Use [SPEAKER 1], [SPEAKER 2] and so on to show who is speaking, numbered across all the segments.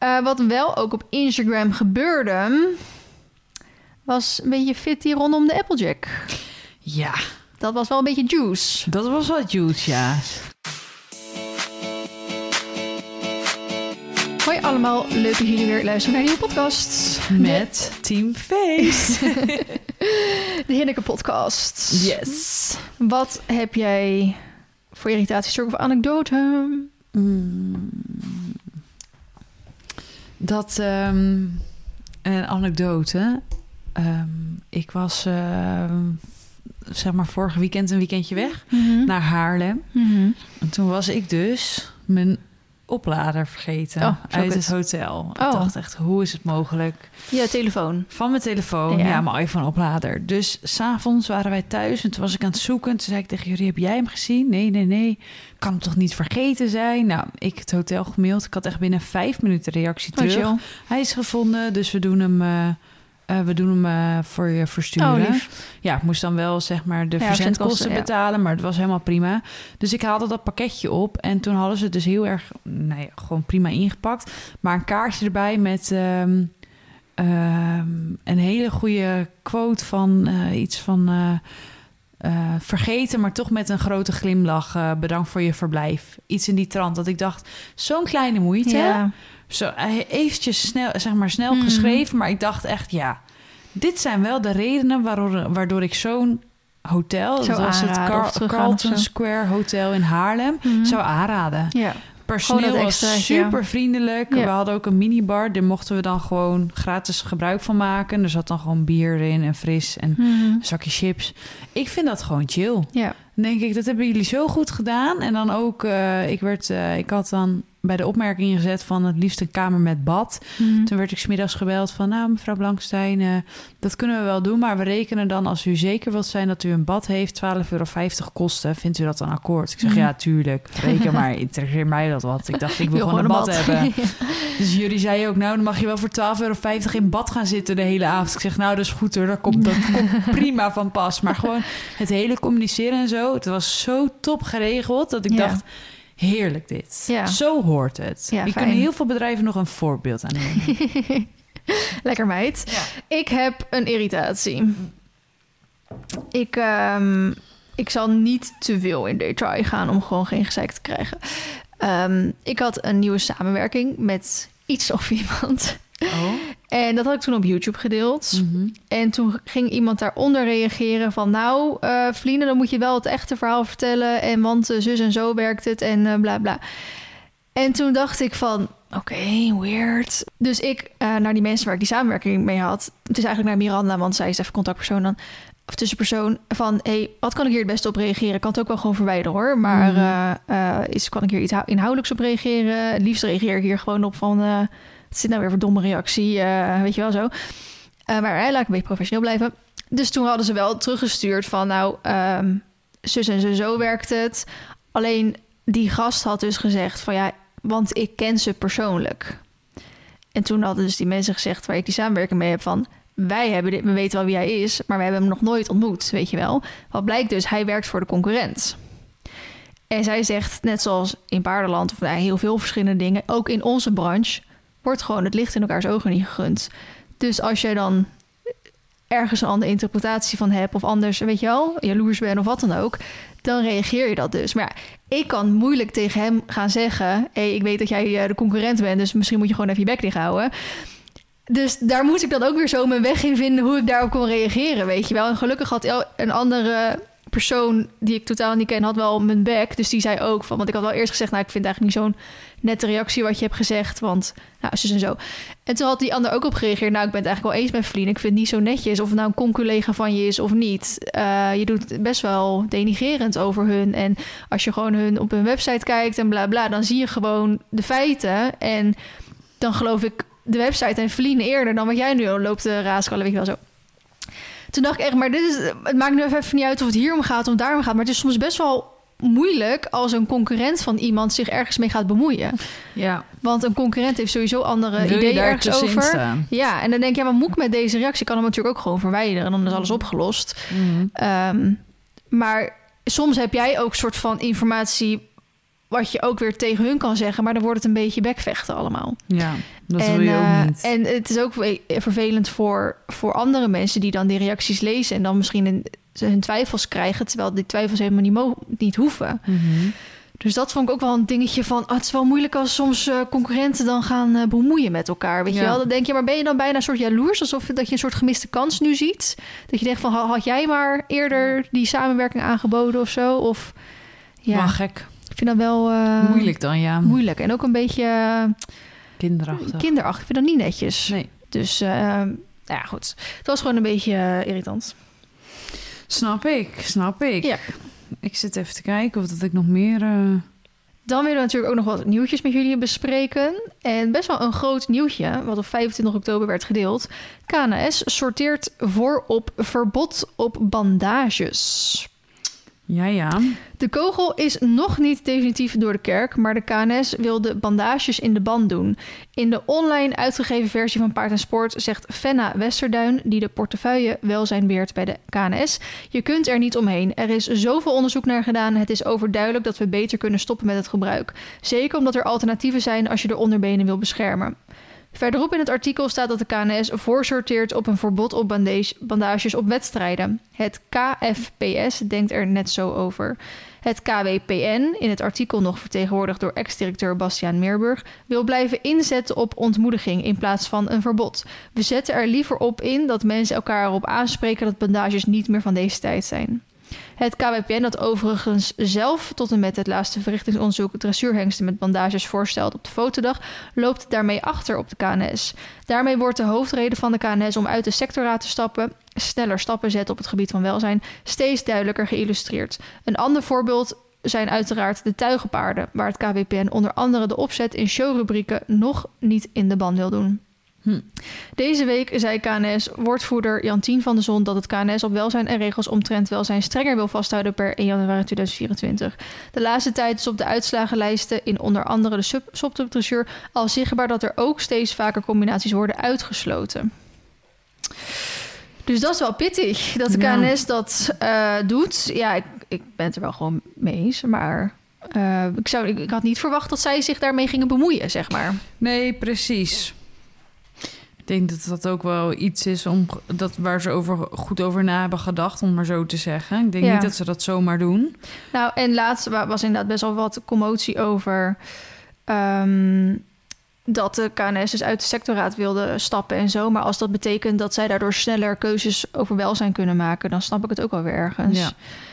[SPEAKER 1] Eh, wat wel ook op Instagram gebeurde, was een beetje fitty rondom de Applejack.
[SPEAKER 2] Ja,
[SPEAKER 1] Dat was wel een beetje juice.
[SPEAKER 2] dat was wat juice, ja.
[SPEAKER 1] Hoi allemaal, leuk dat jullie weer luisteren naar een nieuwe podcast.
[SPEAKER 2] Met Team Face.
[SPEAKER 1] De Hinneke podcast.
[SPEAKER 2] Yes.
[SPEAKER 1] Wat heb jij voor irritatie, of anekdote?
[SPEAKER 2] Mm. Dat, ehm, een anekdote. Ehm, ik was, ehm, zeg maar, vorig weekend een weekendje weg
[SPEAKER 1] Mhm.
[SPEAKER 2] naar Haarlem.
[SPEAKER 1] Mhm.
[SPEAKER 2] En toen was ik dus mijn oplader vergeten
[SPEAKER 1] Oh,
[SPEAKER 2] uit het hotel. Ik
[SPEAKER 1] Oh.
[SPEAKER 2] dacht echt, hoe is het mogelijk?
[SPEAKER 1] Ja, telefoon.
[SPEAKER 2] Van mijn telefoon,
[SPEAKER 1] Ja.
[SPEAKER 2] ja, mijn iPhone-oplader. Dus s'avonds waren wij thuis en toen was ik aan het zoeken. Toen zei ik tegen jullie, heb jij hem gezien? Nee, nee, nee. Kan hem toch niet vergeten zijn? Nou, ik het hotel gemaild. Ik had echt binnen vijf minuten reactie
[SPEAKER 1] Oh,
[SPEAKER 2] terug. Hij is gevonden, dus we doen hem, eh, eh, we doen hem eh, voor je versturen.
[SPEAKER 1] Oh.
[SPEAKER 2] Ja, ik moest dan wel zeg maar de
[SPEAKER 1] Ja,
[SPEAKER 2] verzendkosten
[SPEAKER 1] ja.
[SPEAKER 2] betalen, maar het was helemaal prima. Dus ik haalde dat pakketje op en toen hadden ze het dus heel erg, ja, gewoon prima ingepakt. Maar een kaartje erbij met ehm, ehm, een hele goede quote van eh, iets van eh, vergeten, maar toch met een grote glimlach. eh, bedankt voor je verblijf. Iets in die trant. Dat ik dacht, zo'n kleine moeite.
[SPEAKER 1] Ja.
[SPEAKER 2] Zo eventjes snel, zeg maar snel
[SPEAKER 1] Mhm.
[SPEAKER 2] geschreven, maar ik dacht echt, ja, dit zijn wel de redenen waardoor, waardoor ik zo'n hotel, dat was het Car- Carlton
[SPEAKER 1] zo.
[SPEAKER 2] Square Hotel in Haarlem,
[SPEAKER 1] Mhm.
[SPEAKER 2] zou aanraden.
[SPEAKER 1] Ja.
[SPEAKER 2] Personeel was
[SPEAKER 1] ja.
[SPEAKER 2] super vriendelijk.
[SPEAKER 1] Ja.
[SPEAKER 2] We hadden ook een minibar, daar mochten we dan gewoon gratis gebruik van maken. Er zat dan gewoon bier in en fris en
[SPEAKER 1] Mhm.
[SPEAKER 2] een zakje chips. Ik vind dat gewoon chill.
[SPEAKER 1] Ja.
[SPEAKER 2] Dan denk ik, dat hebben jullie zo goed gedaan. En dan ook, eh, ik, werd, eh, ik had dan bij de opmerking gezet van het liefst een kamer met bad.
[SPEAKER 1] Mhm.
[SPEAKER 2] Toen werd ik smiddags gebeld van, nou mevrouw Blankstein, eh, dat kunnen we wel doen. Maar we rekenen dan als u zeker wilt zijn dat u een bad heeft, 12,50 euro kosten. Vindt u dat dan akkoord? Ik zeg,
[SPEAKER 1] Mhm.
[SPEAKER 2] ja tuurlijk, reken maar, interesseert mij dat wat. Ik dacht, ik wil, gewoon een bad, hebben. Dus jullie zeiden ook, nou dan mag je wel voor 12,50 euro in bad gaan zitten de hele avond. Ik zeg, nou dat is goed hoor, dat komt, dat komt prima van pas. Maar gewoon het hele communiceren en zo, het was zo top geregeld dat ik
[SPEAKER 1] Ja.
[SPEAKER 2] dacht... Heerlijk dit.
[SPEAKER 1] Ja.
[SPEAKER 2] Zo hoort het.
[SPEAKER 1] Ja,
[SPEAKER 2] Hier
[SPEAKER 1] fijn.
[SPEAKER 2] kunnen heel veel bedrijven nog een voorbeeld aan nemen.
[SPEAKER 1] Lekker meid.
[SPEAKER 2] Ja.
[SPEAKER 1] Ik heb een irritatie. Ik, ehm, ik zal niet te veel in detail gaan om gewoon geen gezeik te krijgen. Ehm, ik had een nieuwe samenwerking met iets of iemand.
[SPEAKER 2] Oh.
[SPEAKER 1] En dat had ik toen op YouTube gedeeld.
[SPEAKER 2] Mhm.
[SPEAKER 1] En toen ging iemand daaronder reageren van... nou, Vliene, dan moet je wel het echte verhaal vertellen... en want eh, zus en zo werkt het en eh, bla bla. En toen dacht ik van... oké, weird. Dus ik naar die mensen waar ik die samenwerking mee had... het is eigenlijk naar Miranda, want zij is even contactpersoon dan... of tussenpersoon van... hey, wat kan ik hier het beste op reageren? Ik kan het ook wel gewoon verwijderen hoor. Maar
[SPEAKER 2] Mhm.
[SPEAKER 1] is, kan ik hier iets hou- inhoudelijks op reageren? Het liefst reageer ik hier gewoon op van... eh, het zit nou weer voor domme reactie, eh, weet je wel zo. Eh, maar hij laat ik een beetje professioneel blijven. Dus toen hadden ze wel teruggestuurd van... nou, ehm, zus en zo, zo werkt het. Alleen die gast had dus gezegd van... ja, want ik ken ze persoonlijk. En toen hadden dus die mensen gezegd... waar ik die samenwerking mee heb van... wij hebben dit, we weten wel wie hij is... maar we hebben hem nog nooit ontmoet, weet je wel. Wat blijkt dus, hij werkt voor de concurrent. En zij zegt, net zoals in paardenland... of nou, heel veel verschillende dingen... ook in onze branche... wordt gewoon het licht in elkaars ogen niet gegund. Dus als jij dan ergens een andere interpretatie van hebt... of anders, weet je wel, jaloers bent of wat dan ook... dan reageer je dat dus. Maar ik kan moeilijk tegen hem gaan zeggen... hey, ik weet dat jij eh, de concurrent bent... dus misschien moet je gewoon even je bek dicht houden. Dus daar moest ik dan ook weer zo mijn weg in vinden... hoe ik daarop kon reageren, weet je wel. En gelukkig had een andere persoon die ik totaal niet ken... had wel mijn bek, dus die zei ook van... want ik had wel eerst gezegd, nou, ik vind eigenlijk niet zo'n nette reactie wat je hebt gezegd... want, nou, zus en zo. En toen had die ander ook op gereageerd... nou, ik ben het eigenlijk wel eens met Vlien. Ik vind het niet zo netjes of het nou een con-collega van je is of niet. Eh, je doet best wel denigerend over hun. En als je gewoon hun op hun website kijkt en bla bla... dan zie je gewoon de feiten. En dan geloof ik de website en Vlien eerder... dan wat jij nu loopt te raaskallen, weet je wel zo. Toen dacht ik echt, maar dit is, het maakt nu even niet uit of het hier om gaat of daarom gaat. Maar het is soms best wel moeilijk als een concurrent van iemand zich ergens mee gaat bemoeien.
[SPEAKER 2] Ja,
[SPEAKER 1] Want een concurrent heeft sowieso andere
[SPEAKER 2] wil
[SPEAKER 1] ideeën
[SPEAKER 2] daar
[SPEAKER 1] ergens over.
[SPEAKER 2] staan?
[SPEAKER 1] Ja, en dan denk je, ja, maar moet ik met deze reactie? Ik kan hem natuurlijk ook gewoon verwijderen en dan is alles opgelost.
[SPEAKER 2] Mhm.
[SPEAKER 1] Ehm, maar soms heb jij ook soort van informatie wat je ook weer tegen hun kan zeggen, maar dan wordt het een beetje bekvechten allemaal.
[SPEAKER 2] Ja, dat
[SPEAKER 1] en,
[SPEAKER 2] wil je
[SPEAKER 1] eh,
[SPEAKER 2] ook niet.
[SPEAKER 1] En het is ook ve- vervelend voor, voor andere mensen die dan die reacties lezen en dan misschien een, hun twijfels krijgen, terwijl die twijfels helemaal niet, mo- niet hoeven.
[SPEAKER 2] Mhm.
[SPEAKER 1] Dus dat vond ik ook wel een dingetje van... ah, het is wel moeilijk als soms eh, concurrenten dan gaan eh, bemoeien met elkaar. Weet je wel? Dan denk je, maar ben je dan bijna een soort jaloers? Alsof dat je een soort gemiste kans nu ziet? Dat je denkt van, ha- had jij maar eerder die samenwerking aangeboden of zo? Of ja,
[SPEAKER 2] Wel gek.
[SPEAKER 1] Vind dat wel... eh,
[SPEAKER 2] Moeilijk dan, ja.
[SPEAKER 1] Moeilijk. En ook een beetje eh,
[SPEAKER 2] Kinderachtig.
[SPEAKER 1] kinderachtig. Ik vind dat niet netjes.
[SPEAKER 2] Nee.
[SPEAKER 1] Dus, eh, nou ja, goed. Het was gewoon een beetje irritant.
[SPEAKER 2] Snap ik, snap ik.
[SPEAKER 1] Ja.
[SPEAKER 2] Ik zit even te kijken of dat ik nog meer...
[SPEAKER 1] Dan willen we natuurlijk ook nog wat nieuwtjes met jullie bespreken. En best wel een groot nieuwtje, wat op 25 oktober werd gedeeld. KNS sorteert voor op verbod op bandages.
[SPEAKER 2] Ja, ja.
[SPEAKER 1] De kogel is nog niet definitief door de kerk, maar de KNS wil de bandages in de band doen. In de online uitgegeven versie van Paard en Sport zegt Fenna Westerduin, die de portefeuille welzijn beheert bij de KNS, je kunt er niet omheen. Er is zoveel onderzoek naar gedaan, het is overduidelijk dat we beter kunnen stoppen met het gebruik. Zeker omdat er alternatieven zijn als je de onderbenen wil beschermen. Verderop in het artikel staat dat de KNS voorsorteert op een verbod op bandage- bandages op wedstrijden. Het KFPS denkt er net zo over. Het KWPN, in het artikel nog vertegenwoordigd door ex-directeur Bastiaan Meerburg, wil blijven inzetten op ontmoediging in plaats van een verbod. We zetten er liever op in dat mensen elkaar erop aanspreken dat bandages niet meer van deze tijd zijn. Het KWPN, dat overigens zelf tot en met het laatste verrichtingsonderzoek dressuurhengsten met bandages voorstelt op de fotodag, loopt daarmee achter op de KNS. Daarmee wordt de hoofdreden van de KNS om uit de sectorraad te stappen, sneller stappen zetten op het gebied van welzijn, steeds duidelijker geïllustreerd. Een ander voorbeeld zijn uiteraard de tuigenpaarden, waar het KWPN onder andere de opzet in showrubrieken nog niet in de ban wil doen.
[SPEAKER 2] Hm.
[SPEAKER 1] Deze week zei KNS-woordvoerder Jantien van de Zon dat het KNS op welzijn en regels omtrent welzijn strenger wil vasthouden per 1 januari 2024. De laatste tijd is op de uitslagenlijsten in onder andere de sub- al zichtbaar dat er ook steeds vaker combinaties worden uitgesloten. Dus dat is wel pittig dat de
[SPEAKER 2] Ja.
[SPEAKER 1] KNS dat eh, doet. Ja, ik, ik ben het er wel gewoon mee eens, maar eh, ik, zou, ik, ik had niet verwacht dat zij zich daarmee gingen bemoeien, zeg maar.
[SPEAKER 2] Nee, precies. Ik denk dat dat ook wel iets is om, dat, waar ze over, goed over na hebben gedacht, om maar zo te zeggen. Ik denk
[SPEAKER 1] Ja.
[SPEAKER 2] niet dat ze dat zomaar doen.
[SPEAKER 1] Nou, en laatst wa- was inderdaad best wel wat commotie over ehm, dat de KNS dus uit de sectorraad wilde stappen en zo. Maar als dat betekent dat zij daardoor sneller keuzes over welzijn kunnen maken, dan snap ik het ook wel weer ergens.
[SPEAKER 2] Ja.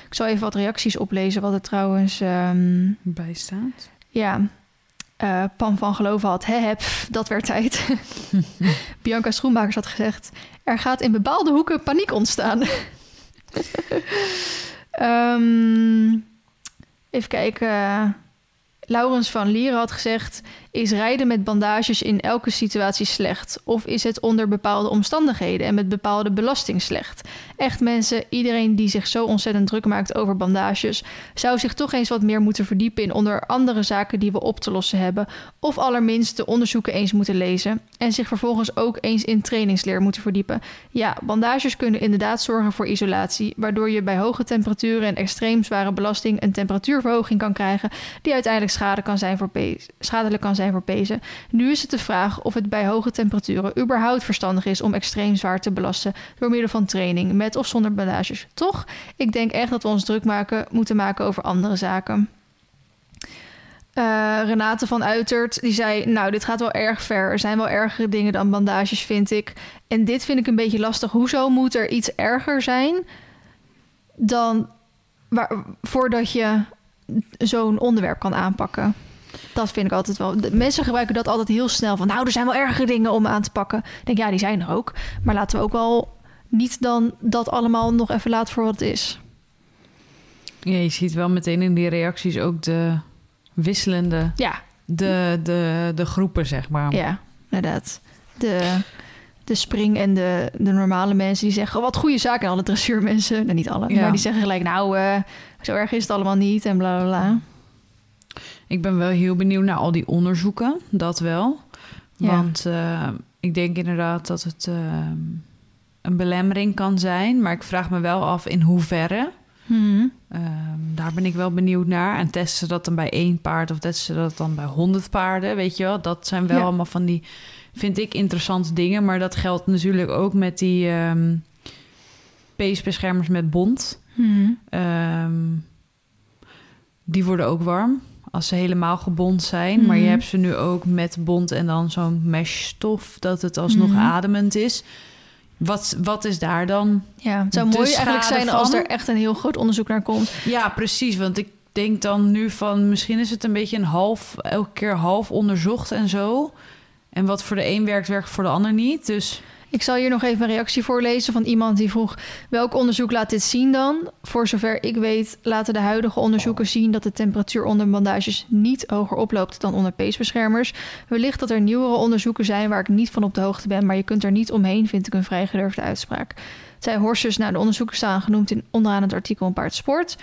[SPEAKER 1] Ik zal even wat reacties oplezen, wat er trouwens, ehm,
[SPEAKER 2] Bijstaat.
[SPEAKER 1] ja, eh Pam van Geloven had. Hè, dat werd tijd. Bianca Schoenmakers had gezegd, er gaat in bepaalde hoeken paniek ontstaan. Ehm, even kijken. Laurens van Lieren had gezegd: Is rijden met bandages in elke situatie slecht? Of is het onder bepaalde omstandigheden en met bepaalde belasting slecht? Echt mensen, iedereen die zich zo ontzettend druk maakt over bandages, zou zich toch eens wat meer moeten verdiepen in onder andere zaken die we op te lossen hebben. Of allerminst de onderzoeken eens moeten lezen. En zich vervolgens ook eens in trainingsleer moeten verdiepen. Ja, bandages kunnen inderdaad zorgen voor isolatie, waardoor je bij hoge temperaturen en extreem zware belasting een temperatuurverhoging kan krijgen die uiteindelijk schade kan zijn voor schadelijk kan zijn Nu is het de vraag of het bij hoge temperaturen überhaupt verstandig is om extreem zwaar te belasten door middel van training, met of zonder bandages. Toch? Ik denk echt dat we ons druk maken, moeten maken over andere zaken. Eh, Renate van Uitert, die zei... nou, dit gaat wel erg ver. Er zijn wel ergere dingen dan bandages, vind ik. En dit vind ik een beetje lastig. Hoezo moet er iets erger zijn... dan voordat je zo'n onderwerp kan aanpakken? Dat vind ik altijd wel... de mensen gebruiken dat altijd heel snel. Van, nou, er zijn wel ergere dingen om aan te pakken. Ik denk, ja, die zijn er ook. Maar laten we ook wel niet dan dat allemaal nog even laten voor wat het is.
[SPEAKER 2] Ja, je ziet wel meteen in die reacties ook de wisselende,
[SPEAKER 1] Ja,
[SPEAKER 2] de, de, de groepen, zeg maar.
[SPEAKER 1] Ja, inderdaad. De, de spring en de, de normale mensen die zeggen... "Oh, wat goede zaken. En alle dressuurmensen, nou niet alle...
[SPEAKER 2] Ja.
[SPEAKER 1] maar die zeggen gelijk... nou, eh, zo erg is het allemaal niet en bla bla bla.
[SPEAKER 2] Ik ben wel heel benieuwd naar al die onderzoeken, dat wel.
[SPEAKER 1] Ja.
[SPEAKER 2] Want eh, ik denk inderdaad dat het eh, een belemmering kan zijn. Maar ik vraag me wel af in hoeverre.
[SPEAKER 1] Mhm.
[SPEAKER 2] Ehm, daar ben ik wel benieuwd naar. En testen ze dat dan bij één paard of testen ze dat dan bij honderd paarden? Weet je wel, dat zijn wel
[SPEAKER 1] Ja.
[SPEAKER 2] allemaal van die, vind ik, interessante dingen. Maar dat geldt natuurlijk ook met die ehm peesbeschermers met bont.
[SPEAKER 1] Hmm.
[SPEAKER 2] Ehm, die worden ook warm als ze helemaal gebond zijn. Maar je
[SPEAKER 1] Mhm.
[SPEAKER 2] hebt ze nu ook met bont en dan zo'n meshstof... dat het alsnog
[SPEAKER 1] Mhm.
[SPEAKER 2] ademend is. Wat, wat is daar dan?
[SPEAKER 1] Ja, het zou mooi eigenlijk zijn als er echt een heel groot onderzoek naar komt.
[SPEAKER 2] Ja, precies. Want ik denk dan nu van... misschien is het een beetje een half... elke keer half onderzocht en zo. En wat voor de een werkt, werkt voor de ander niet. Dus
[SPEAKER 1] Ik zal hier nog even een reactie voorlezen van iemand die vroeg... welk onderzoek laat dit zien dan? Voor zover ik weet laten de huidige onderzoeken zien... dat de temperatuur onder bandages niet hoger oploopt dan onder peesbeschermers. Wellicht dat er nieuwere onderzoeken zijn waar ik niet van op de hoogte ben... maar je kunt er niet omheen, vind ik een vrij gedurfde uitspraak. Zij Horses, nou de onderzoeken staan genoemd in onderaan het artikel een paard sport...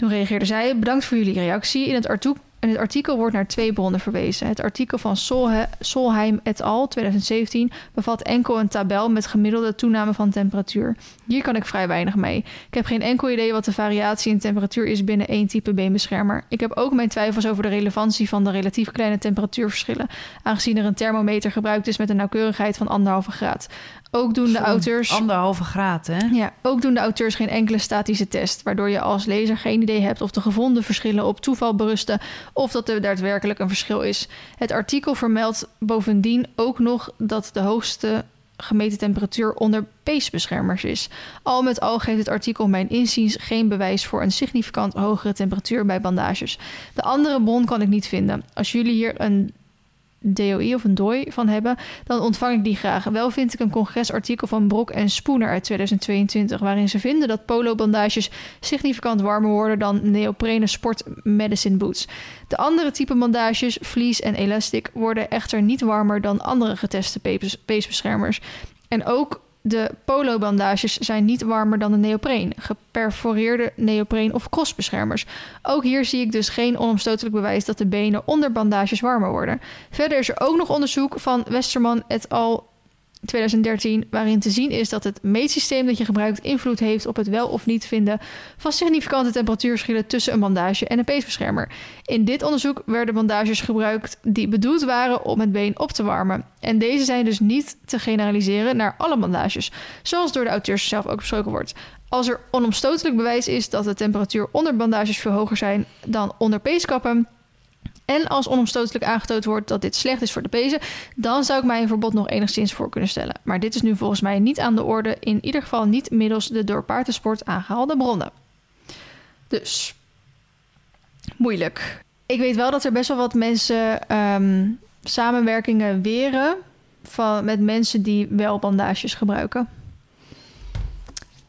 [SPEAKER 1] Toen reageerde zij: Bedankt voor jullie reactie. In het, artoe- in het artikel wordt naar twee bronnen verwezen. Het artikel van Solhe- Solheim et al. 2017 bevat enkel een tabel met gemiddelde toename van temperatuur. Hier kan ik vrij weinig mee. Ik heb geen enkel idee wat de variatie in temperatuur is binnen één type beenbeschermer. Ik heb ook mijn twijfels over de relevantie van de relatief kleine temperatuurverschillen, aangezien er een thermometer gebruikt is met een nauwkeurigheid van anderhalve graad. Ook doen de auteurs.
[SPEAKER 2] anderhalve graad, hè?
[SPEAKER 1] Ja, ook doen de auteurs geen enkele statische test, waardoor je als lezer geen idee hebt of de gevonden verschillen op toeval berusten of dat er daadwerkelijk een verschil is. Het artikel vermeldt bovendien ook nog dat de hoogste gemeten temperatuur onder peesbeschermers is. Al met al geeft het artikel mijn inziens geen bewijs voor een significant hogere temperatuur bij bandages. De andere bron kan ik niet vinden. Als jullie hier een DOI of een DOI van hebben, dan ontvang ik die graag. Wel vind ik een congresartikel van Brok en Spooner uit 2022, waarin ze vinden dat polo-bandages significant warmer worden dan neoprene sport medicine boots. De andere type bandages, fleece en elastic, worden echter niet warmer dan andere geteste pees- peesbeschermers. En ook de polo-bandages zijn niet warmer dan de neopreen, geperforeerde neopreen of crossbeschermers. Ook hier zie ik dus geen onomstotelijk bewijs dat de benen onder bandages warmer worden. Verder is er ook nog onderzoek van Westerman et al 2013, waarin te zien is dat het meetsysteem dat je gebruikt invloed heeft op het wel of niet vinden van significante temperatuurverschillen tussen een bandage en een peesbeschermer. In dit onderzoek werden bandages gebruikt die bedoeld waren om het been op te warmen. En deze zijn dus niet te generaliseren naar alle bandages, zoals door de auteurs zelf ook besproken wordt. Als er onomstotelijk bewijs is dat de temperatuur onder bandages veel hoger zijn dan onder peeskappen, en als onomstotelijk aangetoond wordt dat dit slecht is voor de pezen, dan zou ik mij een verbod nog enigszins voor kunnen stellen. Maar dit is nu volgens mij niet aan de orde, in ieder geval niet middels de door paardensport aangehaalde bronnen. Dus, moeilijk. Ik weet wel dat er best wel wat mensen ehm, samenwerkingen weren van, met mensen die wel bandages gebruiken.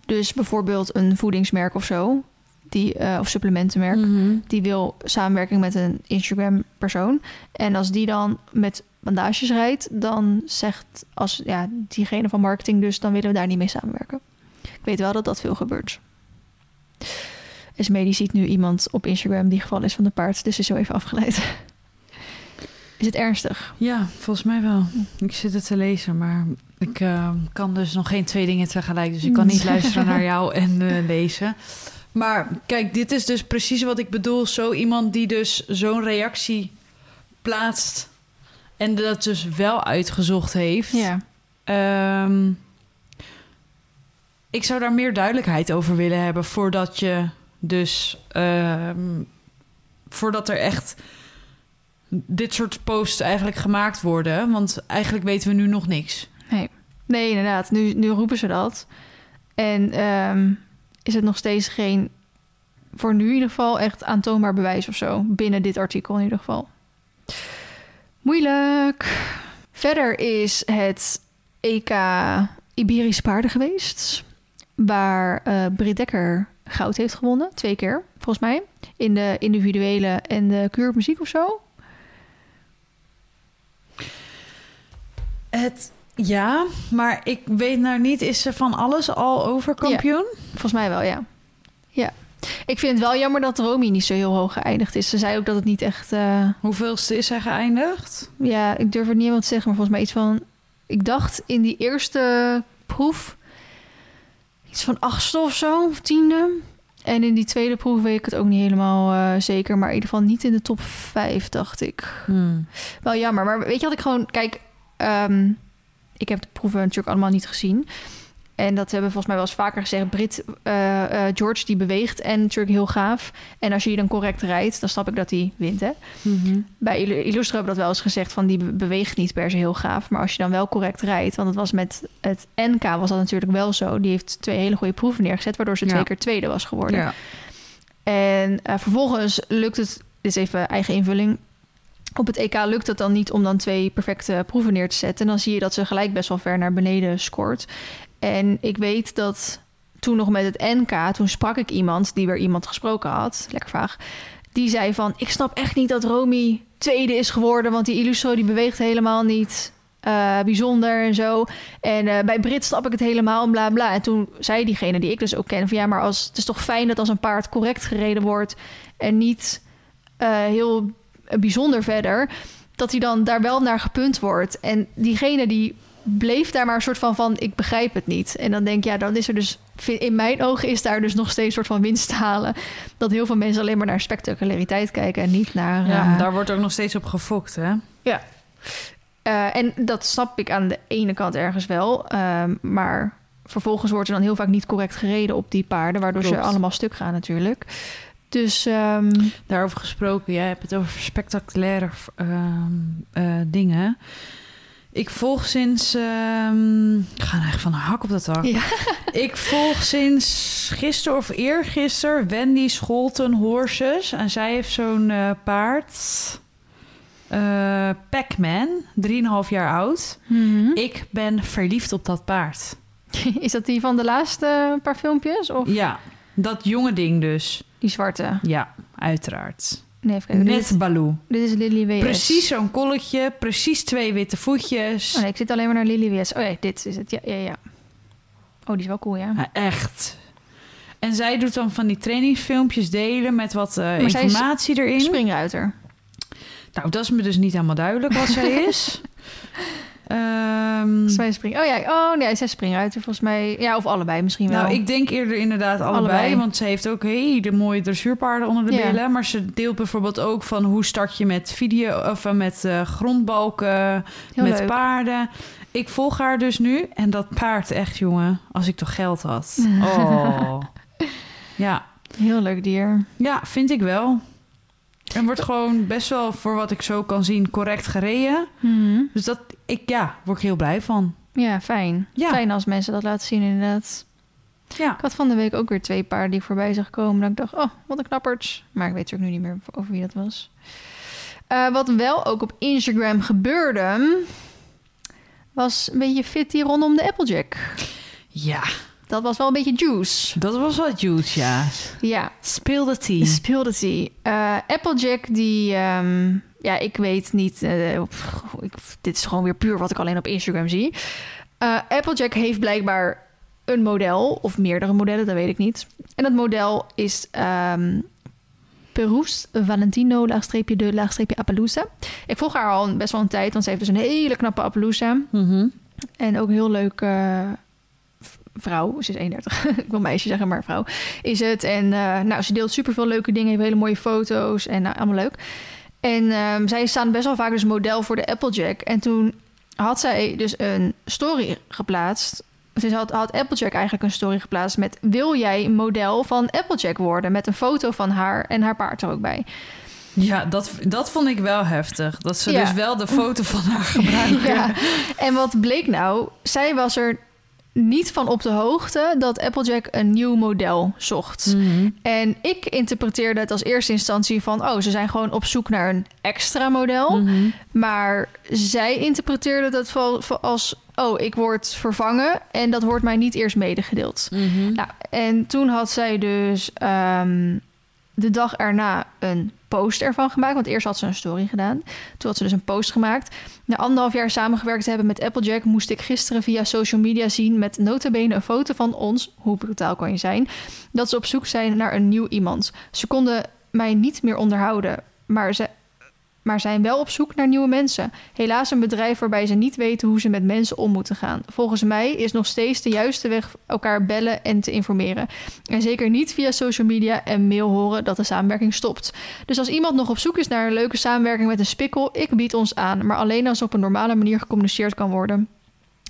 [SPEAKER 1] Dus bijvoorbeeld een voedingsmerk of zo, die, eh, of supplementenmerk
[SPEAKER 2] Mhm.
[SPEAKER 1] die wil samenwerking met een Instagram-persoon. En als die dan met bandages rijdt, dan zegt als ja, diegene van marketing dus, dan willen we daar niet mee samenwerken. Ik weet wel dat dat veel gebeurt. Esme die ziet nu iemand op Instagram die gevallen is van de paard, dus is zo even afgeleid. Is het ernstig?
[SPEAKER 2] Ja, volgens mij wel. Ik zit het te lezen, maar ik eh, kan dus nog geen twee dingen tegelijk. Dus ik kan niet luisteren naar jou en eh, lezen. Maar kijk, dit is dus precies wat ik bedoel. Zo iemand die dus zo'n reactie plaatst en dat dus wel uitgezocht heeft.
[SPEAKER 1] Ja.
[SPEAKER 2] Ehm, ik zou daar meer duidelijkheid over willen hebben voordat je dus ehm, voordat er echt dit soort posts eigenlijk gemaakt worden. Want eigenlijk weten we nu nog niks.
[SPEAKER 1] Nee, nee inderdaad. Nu, nu roepen ze dat. En ehm, is het nog steeds geen, voor nu in ieder geval, echt aantoonbaar bewijs of zo. Binnen dit artikel in ieder geval. Moeilijk. Verder is het EK Iberische paarden geweest. Waar eh Britt Dekker goud heeft gewonnen. Twee keer, volgens mij. In de individuele en de kuurmuziek of zo.
[SPEAKER 2] Het, ja, maar ik weet nou niet, is ze van alles al over kampioen?
[SPEAKER 1] Volgens mij wel, ja. Ja. Ik vind het wel jammer dat Romy niet zo heel hoog geëindigd is. Ze zei ook dat het niet echt... eh,
[SPEAKER 2] Hoeveelste is hij geëindigd?
[SPEAKER 1] ja, ik durf het niet helemaal te zeggen, maar volgens mij iets van... Ik dacht in die eerste proef iets van achtste of zo, of tiende. En in die tweede proef weet ik het ook niet helemaal eh, zeker. Maar in ieder geval niet in de top 5, dacht ik.
[SPEAKER 2] Hmm.
[SPEAKER 1] Wel jammer. Maar weet je wat ik gewoon... Kijk, ehm, ik heb de proeven natuurlijk allemaal niet gezien. En dat hebben we volgens mij wel eens vaker gezegd. Brit eh, eh, George, die beweegt en natuurlijk heel gaaf. En als je die dan correct rijdt, dan snap ik dat hij wint, hè?
[SPEAKER 2] Mhm.
[SPEAKER 1] Bij Illu- Illustra hebben we dat wel eens gezegd van die be- beweegt niet per se heel gaaf. Maar als je dan wel correct rijdt, want het was met het NK was dat natuurlijk wel zo. Die heeft twee hele goede proeven neergezet, waardoor ze
[SPEAKER 2] Ja.
[SPEAKER 1] twee keer tweede was geworden.
[SPEAKER 2] Ja.
[SPEAKER 1] En eh, vervolgens lukt het, dit is even eigen invulling. Op het EK lukt het dan niet om dan twee perfecte proeven neer te zetten. En dan zie je dat ze gelijk best wel ver naar beneden scoort. En ik weet dat toen nog met het NK, toen sprak ik iemand die weer iemand gesproken had, lekker vaag. Die zei van, ik snap echt niet dat Romy tweede is geworden, want die Illustro die beweegt helemaal niet eh, bijzonder en zo. En eh, bij Brit snap ik het helemaal en bla bla. En toen zei diegene die ik dus ook ken van ja, maar als, het is toch fijn dat als een paard correct gereden wordt en niet eh, heel bijzonder verder, dat hij dan daar wel naar gepunt wordt. En diegene die bleef daar maar een soort van van ik begrijp het niet. En dan denk ik ja, dan is er dus in mijn ogen is daar dus nog steeds een soort van winst te halen. Dat heel veel mensen alleen maar naar spectaculariteit kijken en niet naar.
[SPEAKER 2] Ja,
[SPEAKER 1] eh,
[SPEAKER 2] daar wordt ook nog steeds op gefokt, hè?
[SPEAKER 1] eh, en dat snap ik aan de ene kant ergens wel. ehm, maar vervolgens wordt er dan heel vaak niet correct gereden op die paarden, waardoor ze allemaal stuk gaan natuurlijk. Dus ehm,
[SPEAKER 2] Daarover gesproken, jij hebt het over spectaculaire ehm, eh, dingen. Ik volg sinds. ehm, ik ga echt van hak op dat.
[SPEAKER 1] Ja.
[SPEAKER 2] Ik volg sinds gisteren of eergisteren Wendy Scholten Horses. En zij heeft zo'n eh, paard. eh Pac-Man, 3,5 jaar oud. Ik ben verliefd op dat paard.
[SPEAKER 1] is dat die van de laatste paar filmpjes? Of
[SPEAKER 2] Ja, dat jonge ding dus.
[SPEAKER 1] Die zwarte?
[SPEAKER 2] Ja, uiteraard.
[SPEAKER 1] Nee, even kijken.
[SPEAKER 2] Net
[SPEAKER 1] Dit,
[SPEAKER 2] Baloo.
[SPEAKER 1] dit is Lily WS.
[SPEAKER 2] Precies zo'n kolletje, precies twee witte voetjes.
[SPEAKER 1] Oh nee, ik zit alleen maar naar Lily WS. Oh ja, dit is het. Ja, ja, ja. Oh, die is wel cool, ja.
[SPEAKER 2] Ja, echt. En zij doet dan van die trainingsfilmpjes delen met wat eh,
[SPEAKER 1] zij is
[SPEAKER 2] informatie erin.
[SPEAKER 1] Springruiter.
[SPEAKER 2] Nou, dat is me dus niet helemaal duidelijk wat zij is. Ehm,
[SPEAKER 1] Volgens mij spring... Oh ja, oh nee, zij springruiter volgens mij. Ja, of allebei misschien wel.
[SPEAKER 2] nou, ik denk eerder inderdaad allebei,
[SPEAKER 1] Allebei.
[SPEAKER 2] Want ze heeft ook hele mooie dressuurpaarden onder de
[SPEAKER 1] Ja.
[SPEAKER 2] billen. Maar ze deelt bijvoorbeeld ook van hoe start je met video of eh, met eh, grondbalken,
[SPEAKER 1] Heel
[SPEAKER 2] met
[SPEAKER 1] leuk.
[SPEAKER 2] paarden. Ik volg haar dus nu. En dat paard echt, jongen. Als ik toch geld had. Oh. ja.
[SPEAKER 1] Heel leuk dier.
[SPEAKER 2] ja, vind ik wel. En wordt gewoon best wel, voor wat ik zo kan zien, correct gereden.
[SPEAKER 1] Mhm.
[SPEAKER 2] Dus dat, ik, ja, word ik heel blij van.
[SPEAKER 1] Ja, fijn.
[SPEAKER 2] Ja.
[SPEAKER 1] Fijn als mensen dat laten zien inderdaad.
[SPEAKER 2] Ja.
[SPEAKER 1] Ik had van de week ook weer twee paarden die voorbij zag komen. Dat ik dacht, oh, wat een knapperts. Maar ik weet natuurlijk nu niet meer over wie dat was. Eh, wat wel ook op Instagram gebeurde... was een beetje fit die rondom de Applejack.
[SPEAKER 2] Ja,
[SPEAKER 1] Dat was wel een beetje juice.
[SPEAKER 2] dat was wat juice, ja.
[SPEAKER 1] Ja,
[SPEAKER 2] Speel de tea.
[SPEAKER 1] speelde hij. Eh Applejack, die... ehm, ja, ik weet niet... pff, ik, dit is gewoon weer puur wat ik alleen op Instagram zie. Eh, Applejack heeft blijkbaar een model, of meerdere modellen, dat weet ik niet. En dat model is Perouse Valentino, laagstreepje de, laagstreepje Appaloosa. Ik volg haar al best wel een tijd, want ze heeft dus een hele knappe Appaloosa.
[SPEAKER 2] Mhm.
[SPEAKER 1] En ook heel leuke v- vrouw. Ze is 31. ik wil meisje zeggen, maar vrouw is het. En eh, nou, ze deelt superveel leuke dingen. Heeft hele mooie foto's en nou, allemaal leuk. En ehm, zij staan best wel vaak dus model voor de Applejack. En toen had zij dus een story geplaatst. Dus had, had Applejack eigenlijk een story geplaatst met... wil jij een model van Applejack worden? Met een foto van haar en haar paard er ook bij.
[SPEAKER 2] Ja, dat, dat vond ik wel heftig. Dat ze
[SPEAKER 1] Ja.
[SPEAKER 2] dus wel de foto van haar gebruiken.
[SPEAKER 1] Ja. En wat bleek nou? Zij was er niet van op de hoogte dat Applejack een nieuw model zocht.
[SPEAKER 2] Mhm.
[SPEAKER 1] En ik interpreteerde het als eerste instantie van... oh, ze zijn gewoon op zoek naar een extra model.
[SPEAKER 2] Mhm.
[SPEAKER 1] Maar zij interpreteerde dat als... oh, ik word vervangen en dat wordt mij niet eerst medegedeeld.
[SPEAKER 2] Mhm.
[SPEAKER 1] Nou, en toen had zij dus ehm, de dag erna een post ervan gemaakt. Want eerst had ze een story gedaan. Toen had ze dus een post gemaakt. Na anderhalf jaar samengewerkt te hebben met Applejack... moest ik gisteren via social media zien... met nota bene een foto van ons... hoe brutaal kan je zijn... dat ze op zoek zijn naar een nieuw iemand. Ze konden mij niet meer onderhouden... maar ze maar zijn wel op zoek naar nieuwe mensen. Helaas een bedrijf waarbij ze niet weten hoe ze met mensen om moeten gaan. Volgens mij is nog steeds de juiste weg elkaar bellen en te informeren. En zeker niet via social media en mail horen dat de samenwerking stopt. Dus als iemand nog op zoek is naar een leuke samenwerking met een spikkel, ik bied ons aan, maar alleen als op een normale manier gecommuniceerd kan worden.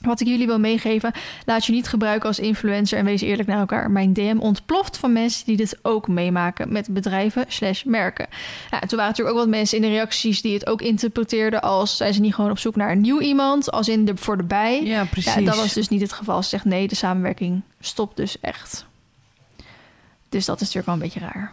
[SPEAKER 1] Wat ik jullie wil meegeven, laat je niet gebruiken als influencer en wees eerlijk naar elkaar. Mijn DM ontploft van mensen die dit ook meemaken met bedrijven slash merken. Nou, toen waren natuurlijk ook wat mensen in de reacties die het ook interpreteerden als zijn ze niet gewoon op zoek naar een nieuw iemand, als in de voor de bij.
[SPEAKER 2] Ja, precies.
[SPEAKER 1] Ja, dat was dus niet het geval. Ze zegt nee, de samenwerking stopt dus echt. Dus dat is natuurlijk wel een beetje raar.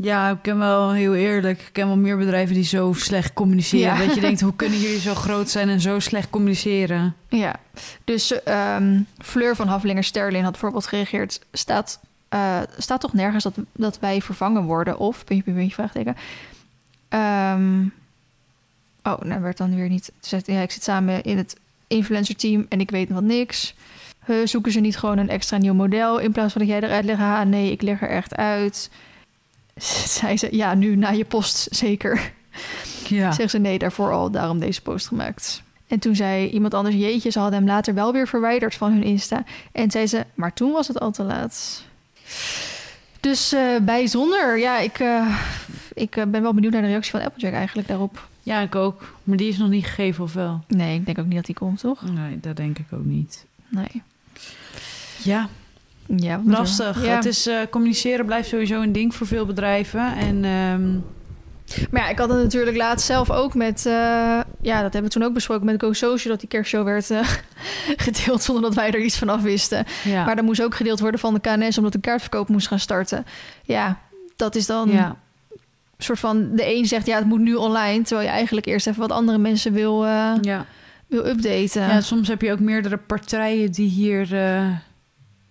[SPEAKER 2] Ja, ik ken wel heel eerlijk. Ik ken wel meer bedrijven die zo slecht communiceren.
[SPEAKER 1] Ja.
[SPEAKER 2] Dat je denkt, hoe kunnen jullie zo groot zijn en zo slecht communiceren?
[SPEAKER 1] Ja, dus ehm, Fleur van Haflinger Sterlin had bijvoorbeeld gereageerd. Staat, eh, staat toch nergens dat, dat wij vervangen worden? Of, puntje, puntje, puntje, vraagteken. Ehm, oh, nou werd dan weer niet. Zegt, ja, ik zit samen in het influencer team en ik weet nog niks. Zoeken ze niet gewoon een extra nieuw model in plaats van dat jij eruit legt? Ah, nee, ik leg er echt uit. Zei ze, ja, nu na je post zeker.
[SPEAKER 2] Ja.
[SPEAKER 1] Zegt ze nee, daarvoor al, daarom deze post gemaakt. En toen zei iemand anders, jeetje, ze hadden hem later wel weer verwijderd van hun Insta. En zei ze, maar toen was het al te laat. Dus eh, bijzonder. Ja, ik, eh, ik eh, ben wel benieuwd naar de reactie van Applejack eigenlijk daarop.
[SPEAKER 2] ja, ik ook. Maar die is nog niet gegeven of wel?
[SPEAKER 1] Nee, ik denk ook niet dat die komt, toch?
[SPEAKER 2] Nee, dat denk ik ook niet.
[SPEAKER 1] Nee.
[SPEAKER 2] Ja,
[SPEAKER 1] Ja,
[SPEAKER 2] lastig.
[SPEAKER 1] Ja.
[SPEAKER 2] Het is, eh, communiceren blijft sowieso een ding voor veel bedrijven. En ehm,
[SPEAKER 1] Maar ja, ik had het natuurlijk laatst zelf ook met... eh, ja, dat hebben we toen ook besproken met Go Social... dat die kerstshow werd eh, gedeeld zonder dat wij er iets van af wisten.
[SPEAKER 2] ja.
[SPEAKER 1] Maar dat moest ook gedeeld worden van de KNS... omdat de kaartverkoop moest gaan starten. Ja, dat is dan...
[SPEAKER 2] ja.
[SPEAKER 1] een soort van... de een zegt ja, het moet nu online... terwijl je eigenlijk eerst even wat andere mensen wil,
[SPEAKER 2] Ja.
[SPEAKER 1] wil updaten.
[SPEAKER 2] ja, soms heb je ook meerdere partijen die hier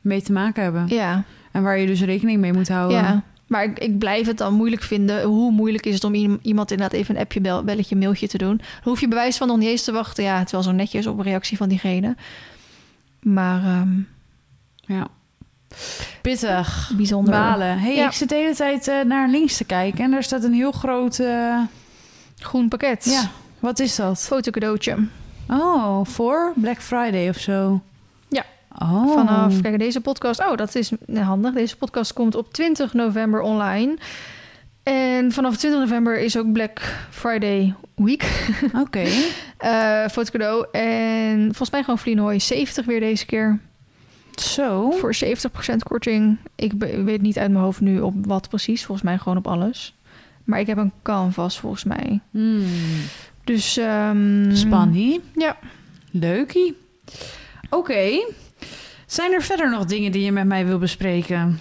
[SPEAKER 2] mee te maken hebben.
[SPEAKER 1] ja.
[SPEAKER 2] En waar je dus rekening mee moet houden.
[SPEAKER 1] ja. Maar ik, ik blijf het dan moeilijk vinden. Hoe moeilijk is het om iem- iemand inderdaad even een appje, bel, belletje, mailtje te doen? Dan hoef je bewijs van nog niet eens te wachten. Ja, het wel zo netjes op een reactie van diegene. Maar ehm,
[SPEAKER 2] Ja. Pittig.
[SPEAKER 1] bijzonder.
[SPEAKER 2] Balen. hey,
[SPEAKER 1] Ja.
[SPEAKER 2] ik zit de hele tijd eh, naar links te kijken en daar staat een heel groot. eh,
[SPEAKER 1] Groen pakket.
[SPEAKER 2] ja, wat is dat?
[SPEAKER 1] Fotocadeautje.
[SPEAKER 2] Oh, voor Black Friday of zo. Oh.
[SPEAKER 1] Vanaf, kijk, deze podcast... Oh, dat is handig. Deze podcast komt op 20 november online. En vanaf 20 november is ook Black Friday week.
[SPEAKER 2] Oké.
[SPEAKER 1] Eh fotocadeau. En volgens mij gewoon Vlienooi 70 weer deze keer.
[SPEAKER 2] Zo.
[SPEAKER 1] Voor 70% korting. Ik weet niet uit mijn hoofd nu op wat precies. Volgens mij gewoon op alles. Maar ik heb een canvas volgens mij.
[SPEAKER 2] Hmm.
[SPEAKER 1] Dus... ehm
[SPEAKER 2] Spanny.
[SPEAKER 1] Ja.
[SPEAKER 2] Leukie. Oké. Zijn er verder nog dingen die je met mij wil bespreken?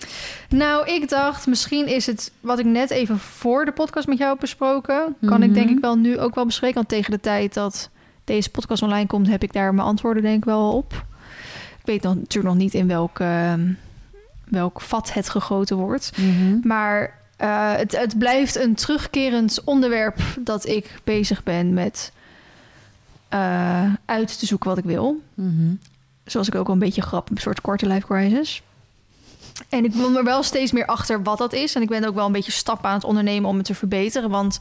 [SPEAKER 1] Nou, ik dacht, misschien is het wat ik net even voor de podcast met jou heb besproken. Kan ik
[SPEAKER 2] Mhm.
[SPEAKER 1] denk ik wel nu ook wel bespreken. Want tegen de tijd dat deze podcast online komt, heb ik daar mijn antwoorden denk ik wel op. Ik weet nog, natuurlijk nog niet in welk, ehm, welk vat het gegoten wordt. Maar eh, het, het blijft een terugkerend onderwerp dat ik bezig ben met eh, uit te zoeken wat ik wil.
[SPEAKER 2] Mhm.
[SPEAKER 1] Zoals ik ook wel een beetje grap, een soort korte life crisis. En ik wil er wel steeds meer achter wat dat is. En ik ben ook wel een beetje stappen aan het ondernemen om het te verbeteren. Want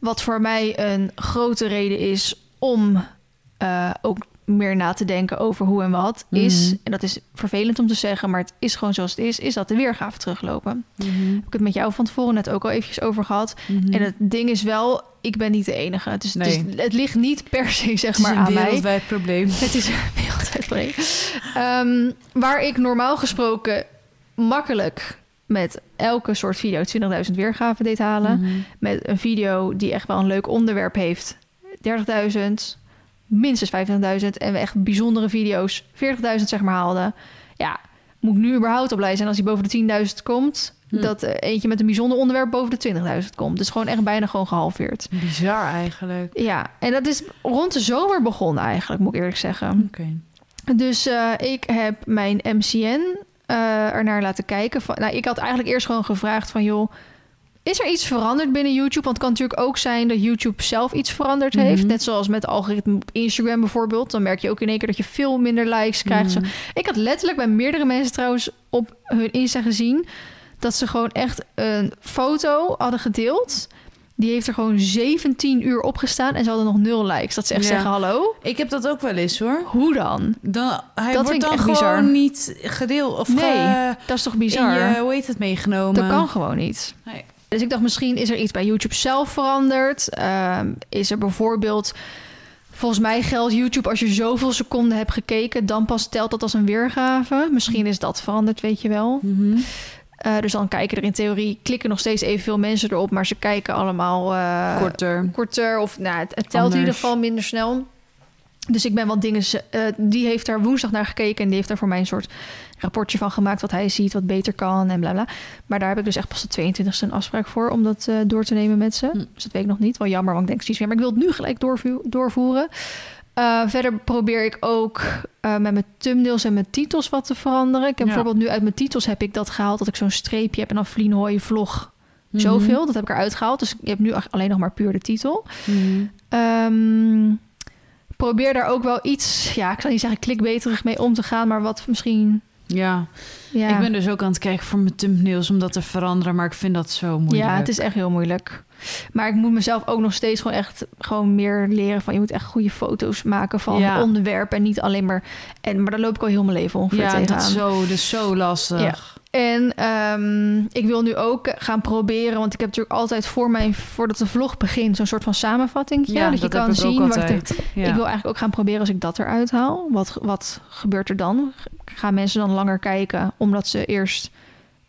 [SPEAKER 1] wat voor mij een grote reden is om eh, ook meer na te denken over hoe en wat is.
[SPEAKER 2] Mhm.
[SPEAKER 1] En dat is vervelend om te zeggen, maar het is gewoon zoals het is. Is dat de weergave teruglopen.
[SPEAKER 2] Mhm.
[SPEAKER 1] Heb ik het met jou van tevoren net ook al eventjes over gehad.
[SPEAKER 2] Mhm.
[SPEAKER 1] En het ding is wel, ik ben niet de enige. Dus,
[SPEAKER 2] Nee.
[SPEAKER 1] dus het ligt niet per se zeg
[SPEAKER 2] Het is
[SPEAKER 1] maar
[SPEAKER 2] een
[SPEAKER 1] aan mij.
[SPEAKER 2] wereldwijd probleem.
[SPEAKER 1] Het is een wereldwijd probleem. Waar ik normaal gesproken makkelijk met elke soort video 20.000 weergaven deed halen.
[SPEAKER 2] Mhm.
[SPEAKER 1] Met een video die echt wel een leuk onderwerp heeft. 30.000, minstens 25.000. En we echt bijzondere video's 40.000 zeg maar haalden. Ja, moet ik nu überhaupt al blij zijn als hij boven de 10.000 komt.
[SPEAKER 2] Hm.
[SPEAKER 1] Dat eh, eentje met een bijzonder onderwerp boven de 20.000 komt. Dus gewoon echt bijna gewoon gehalveerd.
[SPEAKER 2] Bizar eigenlijk.
[SPEAKER 1] Ja, en dat is rond de zomer begonnen eigenlijk, moet ik eerlijk zeggen.
[SPEAKER 2] Oké.
[SPEAKER 1] Dus eh, ik heb mijn MCN eh ernaar laten kijken. Van, nou, ik had eigenlijk eerst gewoon gevraagd van... joh, is er iets veranderd binnen YouTube? Want het kan natuurlijk ook zijn dat YouTube zelf iets veranderd heeft.
[SPEAKER 2] Mhm.
[SPEAKER 1] Net zoals met algoritme op Instagram bijvoorbeeld. Dan merk je ook in één keer dat je veel minder likes krijgt. Zo. Ik had letterlijk bij meerdere mensen trouwens op hun Insta gezien... dat ze gewoon echt een foto hadden gedeeld... Die heeft er gewoon 17 uur op gestaan en ze hadden nog nul likes. Dat ze echt
[SPEAKER 2] Ja.
[SPEAKER 1] zeggen hallo.
[SPEAKER 2] Ik heb dat ook wel eens hoor.
[SPEAKER 1] Hoe dan?
[SPEAKER 2] Dan, hij
[SPEAKER 1] Dat
[SPEAKER 2] wordt dan gewoon
[SPEAKER 1] bizar.
[SPEAKER 2] niet gedeeld of
[SPEAKER 1] Nee,
[SPEAKER 2] ge-
[SPEAKER 1] Dat is toch
[SPEAKER 2] in
[SPEAKER 1] bizar?
[SPEAKER 2] je, hoe heet het, meegenomen.
[SPEAKER 1] Dat kan gewoon niet.
[SPEAKER 2] Nee.
[SPEAKER 1] Dus ik dacht, misschien is er iets bij YouTube zelf veranderd. Ehm, is er bijvoorbeeld... Volgens mij geldt YouTube als je zoveel seconden hebt gekeken... dan pas telt dat als een weergave. Misschien is dat veranderd, weet je wel.
[SPEAKER 2] Mhm.
[SPEAKER 1] Eh, dus dan kijken er in theorie... klikken nog steeds evenveel mensen erop... maar ze kijken allemaal eh,
[SPEAKER 2] Korter.
[SPEAKER 1] korter. Of nou, het, het telt in ieder geval minder snel. Dus ik ben wat dingen... eh, die heeft daar woensdag naar gekeken... en die heeft daar voor mij een soort rapportje van gemaakt... wat hij ziet, wat beter kan en bla bla. Maar daar heb ik dus echt pas de 22e een afspraak voor... om dat eh, door te nemen met ze.
[SPEAKER 2] Hm.
[SPEAKER 1] Dus dat weet ik nog niet. Wel jammer, want ik denk zoiets weer... maar ik wil het nu gelijk doorvu- doorvoeren. Eh, verder probeer ik ook met mijn thumbnails en mijn titels wat te veranderen. Ik heb
[SPEAKER 2] Ja.
[SPEAKER 1] bijvoorbeeld nu uit mijn titels heb ik dat gehaald... dat ik zo'n streepje heb en dan Vlien Hooy vlog
[SPEAKER 2] Mhm.
[SPEAKER 1] zoveel. Dat heb ik eruit gehaald. Dus je hebt nu alleen nog maar puur de titel.
[SPEAKER 2] Mhm.
[SPEAKER 1] Ehm, probeer daar ook wel iets, ja, ik zal niet zeggen klikbeterig mee om te gaan, maar wat misschien,
[SPEAKER 2] Ja.
[SPEAKER 1] ja,
[SPEAKER 2] ik ben dus ook aan het kijken voor mijn thumbnails om dat te veranderen, maar ik vind dat zo moeilijk.
[SPEAKER 1] ja, het is echt heel moeilijk. Maar ik moet mezelf ook nog steeds gewoon echt gewoon meer leren van je moet echt goede foto's maken van
[SPEAKER 2] Ja.
[SPEAKER 1] onderwerpen en niet alleen maar en maar daar loop ik al heel mijn leven ongeveer
[SPEAKER 2] ja,
[SPEAKER 1] tegenaan.
[SPEAKER 2] dat is zo, is zo lastig.
[SPEAKER 1] Ja. En ehm, ik wil nu ook gaan proberen, want ik heb natuurlijk altijd voor mijn voordat de vlog begint zo'n soort van samenvatting,
[SPEAKER 2] Ja,
[SPEAKER 1] dat je
[SPEAKER 2] dat
[SPEAKER 1] kan
[SPEAKER 2] ik
[SPEAKER 1] zien wat.
[SPEAKER 2] Ja.
[SPEAKER 1] Ik wil eigenlijk ook gaan proberen als ik dat eruit haal. Wat, wat gebeurt er dan? Gaan mensen dan langer kijken omdat ze eerst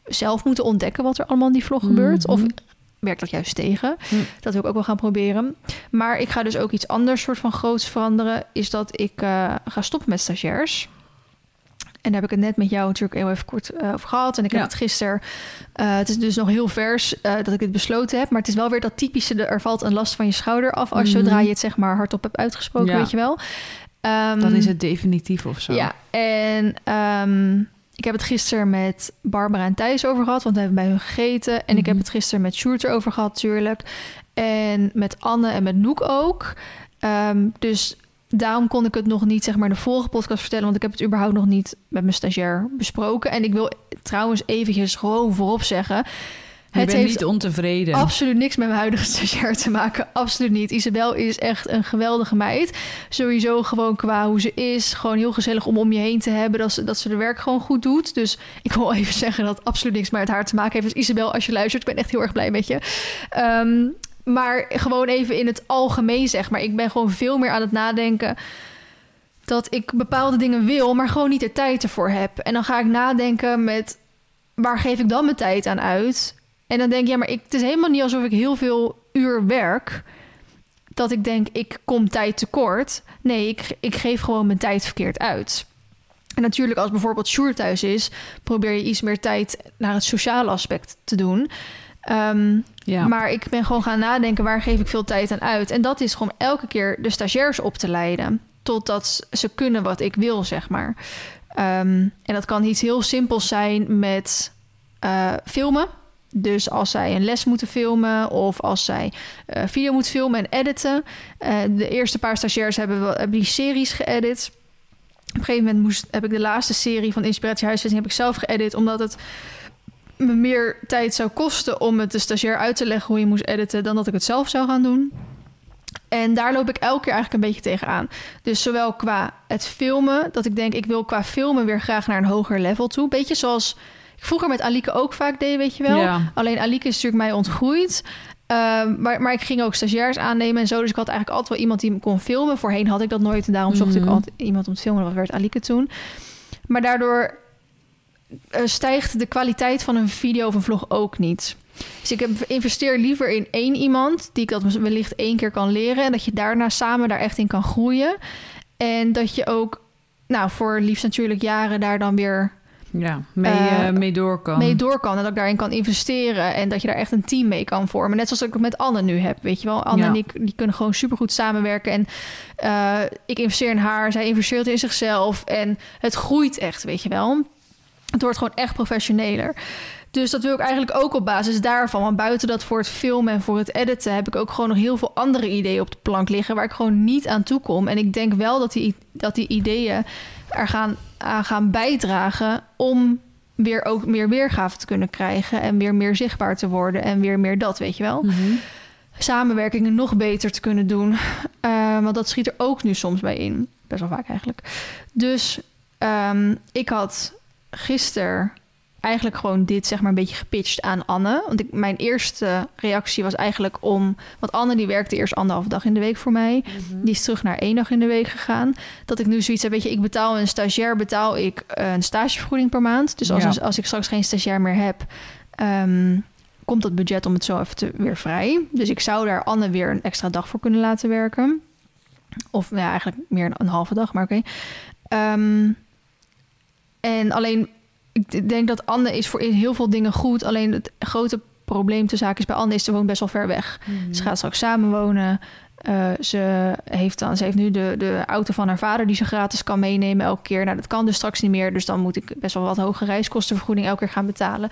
[SPEAKER 1] zelf moeten ontdekken wat er allemaal in die vlog gebeurt? Of
[SPEAKER 2] Mhm.
[SPEAKER 1] werkt dat juist tegen?
[SPEAKER 2] Hm.
[SPEAKER 1] Dat wil ik ook wel gaan proberen. Maar ik ga dus ook iets anders soort van groots veranderen. Is dat ik eh, ga stoppen met stagiairs. En daar heb ik het net met jou natuurlijk heel even kort eh, over gehad. En ik heb
[SPEAKER 2] Ja.
[SPEAKER 1] het gisteren... eh, het is dus nog heel vers eh, dat ik het besloten heb. Maar het is wel weer dat typische... de- er valt een last van je schouder af... als
[SPEAKER 2] Mhm.
[SPEAKER 1] zodra je het zeg maar hardop hebt uitgesproken,
[SPEAKER 2] Ja.
[SPEAKER 1] weet je wel. Ehm,
[SPEAKER 2] Dan is het definitief of zo.
[SPEAKER 1] Ja, en ehm, ik heb het gisteren met Barbara en Thijs over gehad, want we hebben bij hun gegeten. En ik heb
[SPEAKER 2] Mhm.
[SPEAKER 1] het gisteren met Sjoerd erover gehad, natuurlijk. En met Anne en met Noek ook. Ehm, dus daarom kon ik het nog niet, zeg maar, de vorige podcast vertellen, want ik heb het überhaupt nog niet met mijn stagiair besproken. En ik wil trouwens eventjes gewoon voorop zeggen.
[SPEAKER 2] Je
[SPEAKER 1] Het heeft
[SPEAKER 2] niet ontevreden.
[SPEAKER 1] absoluut niks met mijn huidige stagiair te maken. Absoluut niet. Isabel is echt een geweldige meid. Sowieso gewoon qua hoe ze is. Gewoon heel gezellig om om je heen te hebben. Dat ze, dat ze de werk gewoon goed doet. Dus ik wil even zeggen dat het absoluut niks met haar te maken heeft. Dus Isabel, als je luistert, ik ben echt heel erg blij met je. Ehm, maar gewoon even in het algemeen zeg maar. Ik ben gewoon veel meer aan het nadenken dat ik bepaalde dingen wil, maar gewoon niet de tijd ervoor heb. En dan ga ik nadenken met waar geef ik dan mijn tijd aan uit? En dan denk ik, ja, maar ik, het is helemaal niet alsof ik heel veel uur werk. Dat ik denk, ik kom tijd tekort. Nee, ik, ik geef gewoon mijn tijd verkeerd uit. En natuurlijk, als bijvoorbeeld Sjoerd thuis is, probeer je iets meer tijd naar het sociale aspect te doen. Ehm,
[SPEAKER 2] ja.
[SPEAKER 1] maar ik ben gewoon gaan nadenken, waar geef ik veel tijd aan uit? En dat is gewoon elke keer de stagiairs op te leiden. Totdat ze kunnen wat ik wil, zeg maar. Ehm, en dat kan iets heel simpels zijn met eh, filmen. Dus als zij een les moeten filmen of als zij eh, video moeten filmen en editen. Eh, de eerste paar stagiairs hebben, wel, hebben die series geëdit. Op een gegeven moment moest, heb ik de laatste serie van Inspiratie Huisvesting heb ik zelf geëdit, omdat het me meer tijd zou kosten om het de stagiair uit te leggen hoe je moest editen dan dat ik het zelf zou gaan doen. En daar loop ik elke keer eigenlijk een beetje tegenaan. Dus zowel qua het filmen, dat ik denk ik wil qua filmen weer graag naar een hoger level toe. Beetje zoals ik vroeger met Alike ook vaak deed, weet je wel.
[SPEAKER 2] Ja.
[SPEAKER 1] Alleen Alike is natuurlijk mij ontgroeid. Ehm, maar, maar ik ging ook stagiairs aannemen en zo. Dus ik had eigenlijk altijd wel iemand die me kon filmen. Voorheen had ik dat nooit en daarom zocht ik
[SPEAKER 2] Mhm.
[SPEAKER 1] altijd iemand om te filmen. Dat werd Alike toen. Maar daardoor stijgt de kwaliteit van een video of een vlog ook niet. Dus ik heb, investeer liever in één iemand die ik dat wellicht één keer kan leren. En dat je daarna samen daar echt in kan groeien. En dat je ook, nou, voor liefst natuurlijk jaren daar dan weer
[SPEAKER 2] ja, mee,
[SPEAKER 1] Eh,
[SPEAKER 2] eh, mee door kan.
[SPEAKER 1] mee door kan. En dat ik daarin kan investeren. En dat je daar echt een team mee kan vormen. Net zoals ik het met Anne nu heb. Weet je wel, Anne
[SPEAKER 2] Ja.
[SPEAKER 1] en ik die kunnen gewoon supergoed samenwerken. En eh, ik investeer in haar. Zij investeert in zichzelf. En het groeit echt, weet je wel. Het wordt gewoon echt professioneler. Dus dat wil ik eigenlijk ook op basis daarvan. Want buiten dat voor het filmen en voor het editen... heb ik ook gewoon nog heel veel andere ideeën op de plank liggen... waar ik gewoon niet aan toe kom. En ik denk wel dat die, dat die ideeën er gaan, aan gaan bijdragen... om weer ook meer weergave te kunnen krijgen... en weer meer zichtbaar te worden en weer meer dat, weet je wel.
[SPEAKER 2] Mhm.
[SPEAKER 1] samenwerkingen nog beter te kunnen doen. Uh, want dat schiet er ook nu soms bij in. Best wel vaak eigenlijk. Dus um, ik had gisteren eigenlijk gewoon dit zeg maar een beetje gepitcht aan Anne. Want ik, mijn eerste reactie was eigenlijk om... Want Anne die werkte eerst anderhalve dag in de week voor mij. Mhm. Die is terug naar één dag in de week gegaan. Dat ik nu zoiets heb, weet je, ik betaal een stagiair... betaal ik een stagevergoeding per maand. Dus als, als ik straks geen stagiair meer heb... Um, komt dat budget om het zo even te, weer vrij. Dus ik zou daar Anne weer een extra dag voor kunnen laten werken. Of ja, eigenlijk meer een halve dag, maar oké. Um, en alleen ik denk dat Anne is voor heel veel dingen goed. Alleen het grote probleem te zaken is bij Anne is ze woont best wel ver weg. Mhm. Ze gaat straks samenwonen. Uh, ze, heeft dan, ze heeft nu de, de auto van haar vader die ze gratis kan meenemen elke keer. Nou, dat kan dus straks niet meer. Dus dan moet ik best wel wat hoge reiskostenvergoeding elke keer gaan betalen.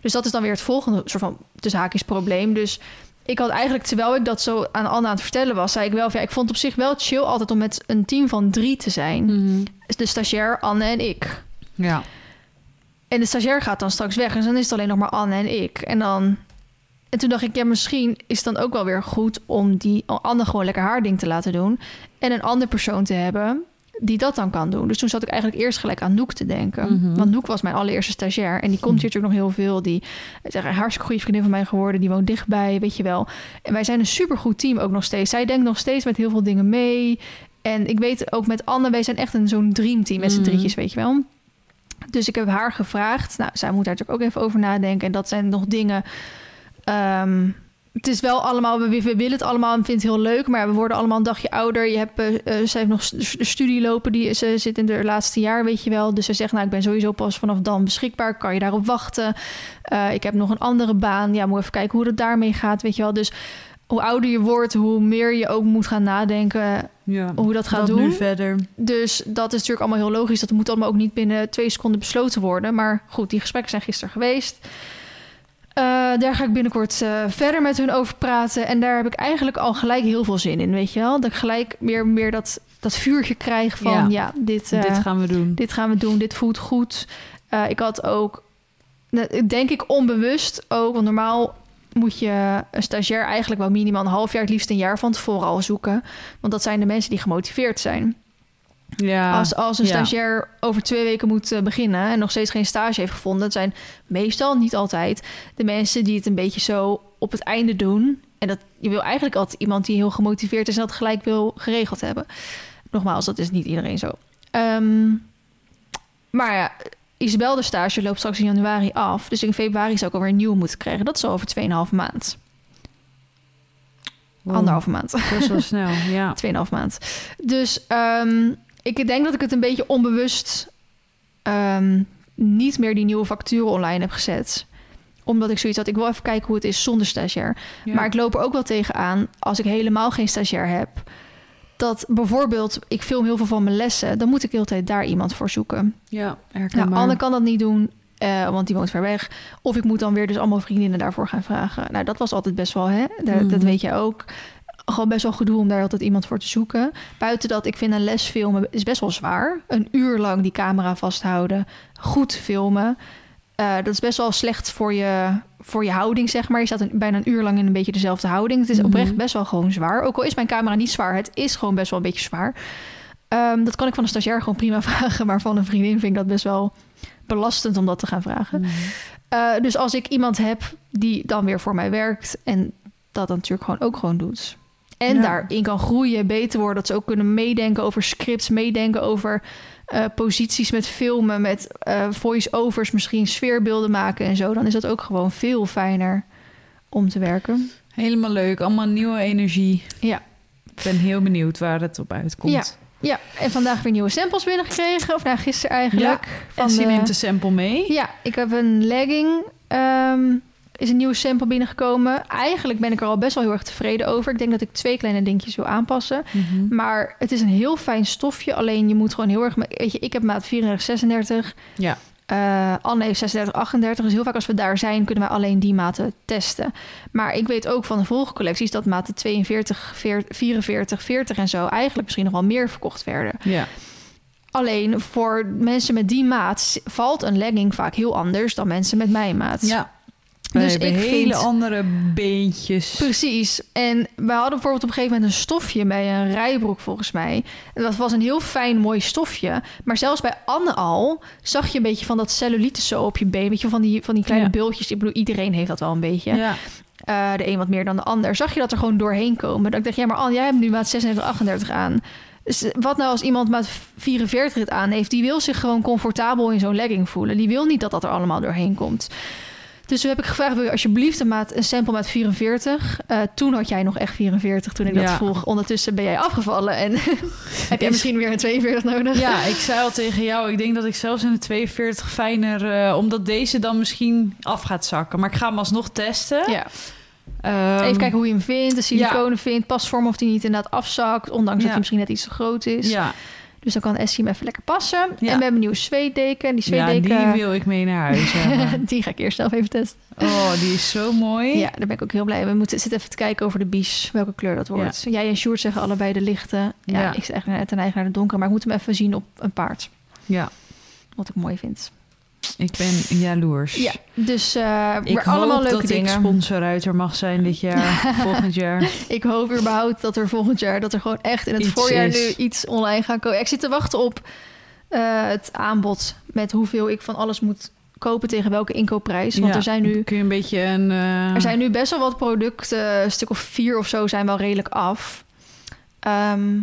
[SPEAKER 1] Dus dat is dan weer het volgende soort van de zaak is probleem. Dus ik had eigenlijk, terwijl ik dat zo aan Anne aan het vertellen was, zei ik wel ja, ik vond op zich wel chill altijd om met een team van drie te zijn. Mhm. De stagiair, Anne en ik.
[SPEAKER 2] Ja.
[SPEAKER 1] En de stagiair gaat dan straks weg. En dan is het alleen nog maar Anne en ik. En dan. En toen dacht ik, ja, misschien is het dan ook wel weer goed om die Anne gewoon lekker haar ding te laten doen. En een andere persoon te hebben die dat dan kan doen. Dus toen zat ik eigenlijk eerst gelijk aan Noek te denken. Mhm. Want Noek was mijn allereerste stagiair. En die komt hier natuurlijk nog heel veel. Die is een hartstikke goede vriendin van mij geworden. Die woont dichtbij, weet je wel. En wij zijn een supergoed team ook nog steeds. Zij denkt nog steeds met heel veel dingen mee. En ik weet ook met Anne, wij zijn echt een zo'n dreamteam met z'n mhm. drietjes, weet je wel. Dus ik heb haar gevraagd. Nou, zij moet daar natuurlijk ook even over nadenken. En dat zijn nog dingen. Um, het is wel allemaal, we, willen het allemaal en vinden het heel leuk, maar we worden allemaal een dagje ouder. Je hebt, uh, ze heeft nog de studie lopen, die, ze zit in het laatste jaar, weet je wel. Dus ze zegt, nou, ik ben sowieso pas vanaf dan beschikbaar, kan je daarop wachten? Uh, ik heb nog een andere baan, ja, moet even kijken hoe het daarmee gaat, weet je wel. Dus hoe ouder je wordt, hoe meer je ook moet gaan nadenken ja, hoe dat gaat doen.
[SPEAKER 2] Nu verder.
[SPEAKER 1] Dus dat is natuurlijk allemaal heel logisch. Dat moet allemaal ook niet binnen twee seconden besloten worden. Maar goed, die gesprekken zijn gisteren geweest. Uh, daar ga ik binnenkort uh, verder met hun over praten. En daar heb ik eigenlijk al gelijk heel veel zin in, weet je wel? Dat ik gelijk meer, meer dat, dat vuurtje krijg van... ja, dit,
[SPEAKER 2] uh, dit gaan we doen.
[SPEAKER 1] Dit gaan we doen, dit voelt goed. ik had ook, denk ik onbewust ook... want normaal moet je een stagiair eigenlijk wel minimaal een half jaar, het liefst een jaar van tevoren al zoeken. Want dat zijn de mensen die gemotiveerd zijn.
[SPEAKER 2] Ja,
[SPEAKER 1] als, als een stagiair over twee weken moet eh, beginnen en nog steeds geen stage heeft gevonden, dat zijn meestal niet altijd de mensen die het een beetje zo op het einde doen. En dat je wil eigenlijk altijd iemand die heel gemotiveerd is en dat gelijk wil geregeld hebben. Nogmaals, dat is niet iedereen zo. Ehm, maar ja, Isabel de stage loopt straks in januari af. Dus in februari zou ik alweer een nieuwe moeten krijgen. Dat is al over 2,5 maand. Wow. Anderhalve maand.
[SPEAKER 2] Is wel snel, ja.
[SPEAKER 1] Tweeënhalf maand. Dus um, ik denk dat ik het een beetje onbewust... Um, niet meer die nieuwe facturen online heb gezet omdat ik zoiets had, ik wil even kijken hoe het is zonder stagiair. Maar ik loop er ook wel tegenaan als ik helemaal geen stagiair heb dat bijvoorbeeld, ik film heel veel van mijn lessen, dan moet ik de hele tijd daar iemand voor zoeken.
[SPEAKER 2] Ja,
[SPEAKER 1] nou, Anne kan dat niet doen, uh, want die woont ver weg. Of ik moet dan weer dus allemaal vriendinnen daarvoor gaan vragen. Nou, dat was altijd best wel, hè? Dat, dat mhm. weet je ook. Gewoon best wel gedoe om daar altijd iemand voor te zoeken. Buiten dat, ik vind een les filmen is best wel zwaar. Een uur lang die camera vasthouden, goed filmen. Uh, dat is best wel slecht voor je, voor je houding, zeg maar. Je staat een, bijna een uur lang in een beetje dezelfde houding. Het is mhm. oprecht best wel gewoon zwaar. Ook al is mijn camera niet zwaar, het is gewoon best wel een beetje zwaar. Um, dat kan ik van een stagiair gewoon prima vragen. Maar van een vriendin vind ik dat best wel belastend om dat te gaan vragen. Mm. Uh, dus als ik iemand heb die dan weer voor mij werkt... en dat dan natuurlijk gewoon ook gewoon doet... en daarin kan groeien, beter worden... dat ze ook kunnen meedenken over scripts... meedenken over uh, posities met filmen, met uh, voice-overs, misschien sfeerbeelden maken en zo, dan is dat ook gewoon veel fijner om te werken.
[SPEAKER 2] Helemaal leuk, allemaal nieuwe energie.
[SPEAKER 1] Ja.
[SPEAKER 2] Ik ben heel benieuwd waar het op uitkomt.
[SPEAKER 1] Ja. Ja, en vandaag weer nieuwe samples binnengekregen. Of nou, gisteren eigenlijk. Ja,
[SPEAKER 2] van en ze neemt de sample mee.
[SPEAKER 1] Ja, ik heb een legging um, is een nieuwe sample binnengekomen. Eigenlijk ben ik er al best wel heel erg tevreden over. Ik denk dat ik twee kleine dingetjes wil aanpassen. Mhm. Maar het is een heel fijn stofje. Alleen je moet gewoon heel erg... Weet je, ik heb maat 34, 36.
[SPEAKER 2] Ja.
[SPEAKER 1] Uh, Anne heeft 36, 38. Dus heel vaak als we daar zijn, kunnen wij alleen die maten testen. Maar ik weet ook van de vorige collecties dat maten 42, 44, 40 en zo eigenlijk misschien nog wel meer verkocht werden.
[SPEAKER 2] Ja.
[SPEAKER 1] Alleen voor mensen met die maat valt een legging vaak heel anders dan mensen met mijn maat.
[SPEAKER 2] Ja. We
[SPEAKER 1] Dus ik
[SPEAKER 2] hele
[SPEAKER 1] vind-
[SPEAKER 2] andere beentjes.
[SPEAKER 1] Precies. En we hadden bijvoorbeeld op een gegeven moment een stofje bij een rijbroek volgens mij. En dat was een heel fijn, mooi stofje. Maar zelfs bij Anne al zag je een beetje van dat cellulite zo op je been. Weet je, van die, van die kleine
[SPEAKER 2] Ja.
[SPEAKER 1] bultjes. Ik bedoel, iedereen heeft dat wel een beetje.
[SPEAKER 2] Ja.
[SPEAKER 1] Eh, de een wat meer dan de ander. Zag je dat er gewoon doorheen komen. Dat ik dacht, ja, maar Anne, jij hebt nu maat 36, 38 aan. Dus wat nou als iemand maat 44 het aan heeft? Die wil zich gewoon comfortabel in zo'n legging voelen. Die wil niet dat dat er allemaal doorheen komt. Dus toen heb ik gevraagd, wil je alsjeblieft een, maat, een sample maat 44? Eh, toen had jij nog echt 44 toen ik dat
[SPEAKER 2] Ja.
[SPEAKER 1] vroeg. Ondertussen ben jij afgevallen en heb jij
[SPEAKER 2] Is-
[SPEAKER 1] misschien weer een 42 nodig.
[SPEAKER 2] ja, ik zei al tegen jou, ik denk dat ik zelfs in de 42 fijner... eh, omdat deze dan misschien af gaat zakken. Maar ik ga hem alsnog testen.
[SPEAKER 1] Ja.
[SPEAKER 2] Ehm,
[SPEAKER 1] Even kijken hoe je hem vindt, de siliconen vindt, pasvorm of die niet inderdaad afzakt, ondanks dat
[SPEAKER 2] Ja.
[SPEAKER 1] hij misschien net iets te groot is.
[SPEAKER 2] Ja,
[SPEAKER 1] Dus dan kan Essie hem even lekker passen. En we
[SPEAKER 2] Ja.
[SPEAKER 1] hebben een nieuwe zweetdeken. Die
[SPEAKER 2] ja,
[SPEAKER 1] zweetdeken,
[SPEAKER 2] die wil ik mee naar huis
[SPEAKER 1] die ga ik eerst zelf even testen.
[SPEAKER 2] Oh, die is zo mooi.
[SPEAKER 1] Ja, daar ben ik ook heel blij mee. We moeten zitten even te kijken over de bies, welke kleur dat wordt. Jij en Sjoerd zeggen allebei de lichte. Ja,
[SPEAKER 2] Ja.
[SPEAKER 1] ik zeg echt ten eigen naar de donkere, maar ik moet hem even zien op een paard.
[SPEAKER 2] Ja,
[SPEAKER 1] Wat ik mooi vind.
[SPEAKER 2] Ik ben jaloers.
[SPEAKER 1] Ja, dus
[SPEAKER 2] Ik
[SPEAKER 1] maar
[SPEAKER 2] hoop
[SPEAKER 1] allemaal leuke
[SPEAKER 2] dat
[SPEAKER 1] dingen.
[SPEAKER 2] ik sponsorruiter mag zijn dit jaar, volgend jaar.
[SPEAKER 1] Ik hoop überhaupt dat er volgend jaar, dat er gewoon echt in het
[SPEAKER 2] Iets
[SPEAKER 1] voorjaar
[SPEAKER 2] is.
[SPEAKER 1] nu iets online gaat komen. Ik zit te wachten op eh, het aanbod met hoeveel ik van alles moet kopen tegen welke inkoopprijs. Want
[SPEAKER 2] Ja,
[SPEAKER 1] er zijn nu
[SPEAKER 2] Kun je een beetje een... eh,
[SPEAKER 1] Er zijn nu best wel wat producten, een stuk of vier of zo, zijn wel redelijk af. Ehm,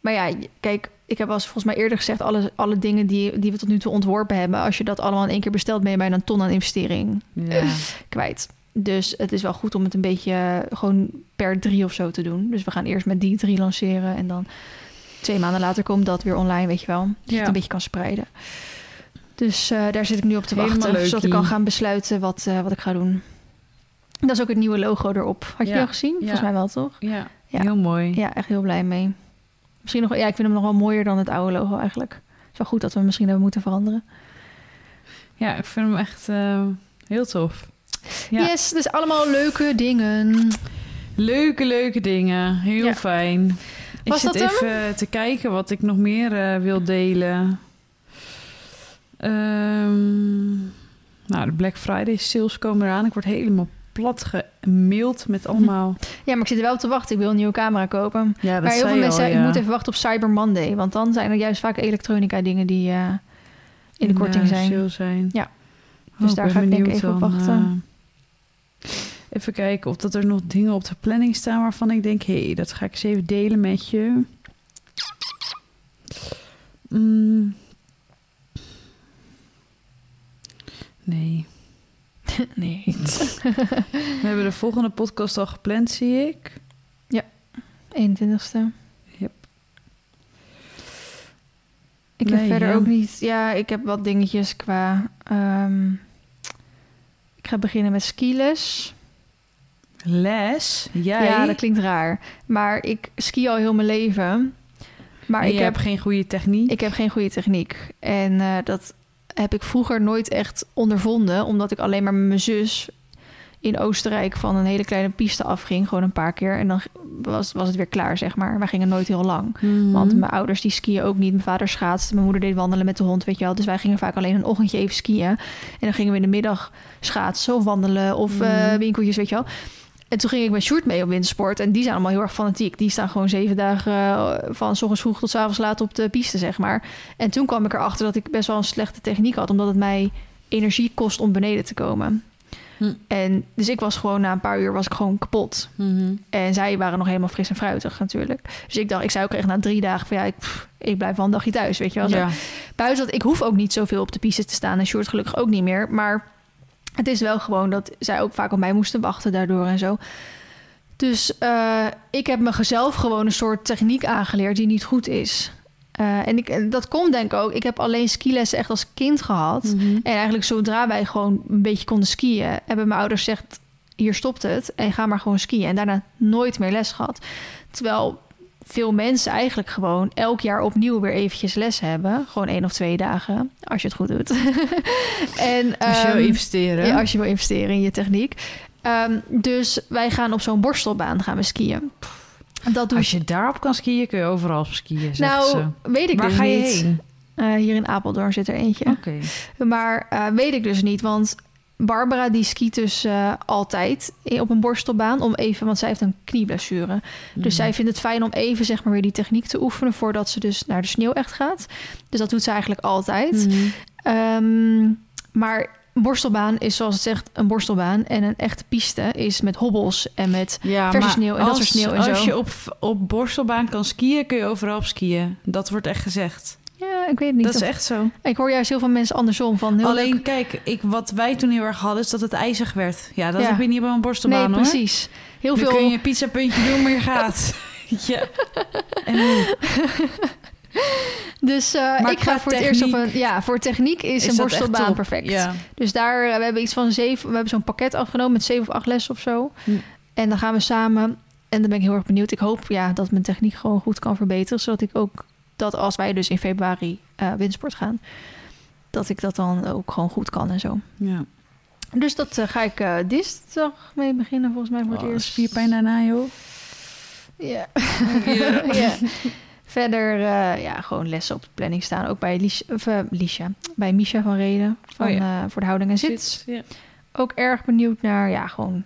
[SPEAKER 1] maar ja, kijk, ik heb al eens volgens mij eerder gezegd... alle, alle dingen die, die we tot nu toe ontworpen hebben... als je dat allemaal in één keer bestelt... ben je bijna een ton aan investering
[SPEAKER 2] Ja.
[SPEAKER 1] kwijt. Dus het is wel goed om het een beetje eh, gewoon per drie of zo te doen. Dus we gaan eerst met die drie lanceren... en dan twee maanden later komt dat weer online, weet je wel. Dat je
[SPEAKER 2] Ja.
[SPEAKER 1] het een beetje kan spreiden. Dus eh, daar zit ik nu op te
[SPEAKER 2] Helemaal
[SPEAKER 1] wachten.
[SPEAKER 2] leuk,
[SPEAKER 1] zodat ik kan gaan besluiten wat, eh, wat ik ga doen. Dat is ook het nieuwe logo erop. Had je
[SPEAKER 2] Ja.
[SPEAKER 1] al gezien? Volgens mij wel, toch?
[SPEAKER 2] Ja. heel mooi.
[SPEAKER 1] Ja, echt heel blij mee. Misschien nog, ja, ik vind hem nog wel mooier dan het oude logo eigenlijk. Het is wel goed dat we hem misschien hebben moeten veranderen.
[SPEAKER 2] Ja, ik vind hem echt eh, heel tof. Ja.
[SPEAKER 1] Yes, dus allemaal leuke dingen.
[SPEAKER 2] Leuke, leuke dingen. Heel
[SPEAKER 1] Ja.
[SPEAKER 2] fijn. Ik
[SPEAKER 1] Was
[SPEAKER 2] zit
[SPEAKER 1] hem?
[SPEAKER 2] even te kijken wat ik nog meer eh, wil delen. Ehm, nou, de Black Friday sales komen eraan. Ik word helemaal plat gemaild met allemaal...
[SPEAKER 1] Ja, maar ik zit er wel op te wachten. Ik wil een nieuwe camera kopen.
[SPEAKER 2] Ja, dat
[SPEAKER 1] maar heel
[SPEAKER 2] zei
[SPEAKER 1] veel mensen
[SPEAKER 2] al,
[SPEAKER 1] zeggen,
[SPEAKER 2] ja.
[SPEAKER 1] ik moet even wachten op Cyber Monday. Want dan zijn er juist vaak elektronica dingen die eh, in de korting
[SPEAKER 2] eh,
[SPEAKER 1] zijn.
[SPEAKER 2] zijn.
[SPEAKER 1] Ja.
[SPEAKER 2] Oh,
[SPEAKER 1] Dus daar ga ik denk ik even op wachten.
[SPEAKER 2] eh, even kijken of dat er nog dingen op de planning staan waarvan ik denk... hé, hey, dat ga ik eens even delen met je. Mm. Nee.
[SPEAKER 1] nee.
[SPEAKER 2] We hebben de volgende podcast al gepland, zie ik.
[SPEAKER 1] 21ste.
[SPEAKER 2] Yep.
[SPEAKER 1] Ik heb verder
[SPEAKER 2] ja.
[SPEAKER 1] ook niet... Ja, ik heb wat dingetjes qua... ehm, ik ga beginnen met skiles.
[SPEAKER 2] Les? Jij?
[SPEAKER 1] Ja, dat klinkt raar. Maar ik ski al heel mijn leven. Maar
[SPEAKER 2] En
[SPEAKER 1] ik heb,
[SPEAKER 2] geen goede techniek?
[SPEAKER 1] ik heb geen goede techniek. En eh, dat heb ik vroeger nooit echt ondervonden. Omdat ik alleen maar met mijn zus in Oostenrijk van een hele kleine piste afging. Gewoon een paar keer. En dan was, was het weer klaar, zeg maar. Wij gingen nooit heel lang.
[SPEAKER 2] Mhm.
[SPEAKER 1] Want mijn ouders die skiën ook niet. Mijn vader schaatste. Mijn moeder deed wandelen met de hond, weet je wel. Dus wij gingen vaak alleen een ochtendje even skiën. En dan gingen we in de middag schaatsen of wandelen of
[SPEAKER 2] Mhm.
[SPEAKER 1] winkeltjes, weet je wel. En toen ging ik met Sjoerd mee op wintersport. En die zijn allemaal heel erg fanatiek. Die staan gewoon zeven dagen eh, van s ochtends vroeg tot s avonds laat op de piste, zeg maar. En toen kwam ik erachter dat ik best wel een slechte techniek had. Omdat het mij energie kost om beneden te komen.
[SPEAKER 2] Hm.
[SPEAKER 1] En dus ik was gewoon na een paar uur was ik gewoon kapot.
[SPEAKER 2] Mhm.
[SPEAKER 1] En zij waren nog helemaal fris en fruitig natuurlijk. Dus ik dacht, ik zei ook echt na drie dagen van ja, ik, pff, ik blijf wel een dagje thuis, weet je wel.
[SPEAKER 2] Ja.
[SPEAKER 1] Buiten dat ik hoef ook niet zoveel op de piste te staan en Short gelukkig ook niet meer. Maar het is wel gewoon dat zij ook vaak op mij moesten wachten daardoor en zo. Dus eh, ik heb mezelf gewoon een soort techniek aangeleerd die niet goed is. Eh, en ik, dat komt denk ik ook. Ik heb alleen skilessen echt als kind gehad.
[SPEAKER 2] Mhm.
[SPEAKER 1] En eigenlijk zodra wij gewoon een beetje konden skiën, hebben mijn ouders gezegd: hier stopt het en ga maar gewoon skiën. En daarna nooit meer les gehad. Terwijl veel mensen eigenlijk gewoon elk jaar opnieuw weer eventjes les hebben. Gewoon één of twee dagen, als je het goed doet. en,
[SPEAKER 2] Als je wil
[SPEAKER 1] ehm,
[SPEAKER 2] investeren.
[SPEAKER 1] ja, als je wil investeren in je techniek. Ehm, dus wij gaan op zo'n borstelbaan gaan we skiën. Dat doe
[SPEAKER 2] Als je daarop kan skiën, kun je overal op skiën,
[SPEAKER 1] nou,
[SPEAKER 2] ze.
[SPEAKER 1] weet ik
[SPEAKER 2] Waar
[SPEAKER 1] dus
[SPEAKER 2] ga je
[SPEAKER 1] niet.
[SPEAKER 2] heen?
[SPEAKER 1] Eh, hier in Apeldoorn zit er eentje.
[SPEAKER 2] Oké.
[SPEAKER 1] Maar eh, weet ik dus niet, want Barbara die skiet dus eh, altijd op een borstelbaan om even, want zij heeft een knieblessure. Dus
[SPEAKER 2] Mhm.
[SPEAKER 1] zij vindt het fijn om even zeg maar weer die techniek te oefenen voordat ze dus naar de sneeuw echt gaat. Dus dat doet ze eigenlijk altijd.
[SPEAKER 2] Mhm.
[SPEAKER 1] Ehm, maar borstelbaan is zoals het zegt een borstelbaan en een echte piste is met hobbels en met
[SPEAKER 2] Ja,
[SPEAKER 1] verse sneeuw en dat
[SPEAKER 2] als,
[SPEAKER 1] soort sneeuw en
[SPEAKER 2] als
[SPEAKER 1] zo.
[SPEAKER 2] je op, op borstelbaan kan skiën, kun je overal op skiën. Dat wordt echt gezegd.
[SPEAKER 1] Ja, ik weet het niet.
[SPEAKER 2] dat is
[SPEAKER 1] of-
[SPEAKER 2] echt zo.
[SPEAKER 1] Ik hoor juist heel veel mensen andersom van heel
[SPEAKER 2] Alleen
[SPEAKER 1] leuk.
[SPEAKER 2] kijk, ik, wat wij toen heel erg hadden, is dat het ijzig werd. Ja, dat
[SPEAKER 1] Ja.
[SPEAKER 2] heb je niet bij een borstelbaan
[SPEAKER 1] Nee,
[SPEAKER 2] hoor.
[SPEAKER 1] precies. Heel veel
[SPEAKER 2] kun je een pizzapuntje doen, maar je gaat. ja. En?
[SPEAKER 1] Dus eh, ik ga voor het eerst op
[SPEAKER 2] techniek-
[SPEAKER 1] een. Ja, voor techniek is, een borstelbaan perfect.
[SPEAKER 2] Ja.
[SPEAKER 1] Dus daar eh, we hebben iets van zeven. We hebben zo'n pakket afgenomen met zeven of acht lessen of zo.
[SPEAKER 2] Hm.
[SPEAKER 1] En dan gaan we samen. En dan ben ik heel erg benieuwd. Ik hoop ja, dat mijn techniek gewoon goed kan verbeteren. Zodat ik ook dat als wij dus in februari eh windsport gaan. Dat ik dat dan ook gewoon goed kan en zo.
[SPEAKER 2] ja.
[SPEAKER 1] Dus dat eh, ga ik eh dinsdag mee beginnen volgens mij voor het
[SPEAKER 2] Oh,
[SPEAKER 1] eerst.
[SPEAKER 2] spierpijn daarna, joh.
[SPEAKER 1] Ja.
[SPEAKER 2] Ja.
[SPEAKER 1] ja. Verder, eh, ja, gewoon lessen op de planning staan. Ook bij Lies, of, Liesja, bij Misha van Reden. Van,
[SPEAKER 2] Oh ja.
[SPEAKER 1] eh, voor de houding en zit.
[SPEAKER 2] Zit, ja.
[SPEAKER 1] Ook erg benieuwd naar, ja, gewoon...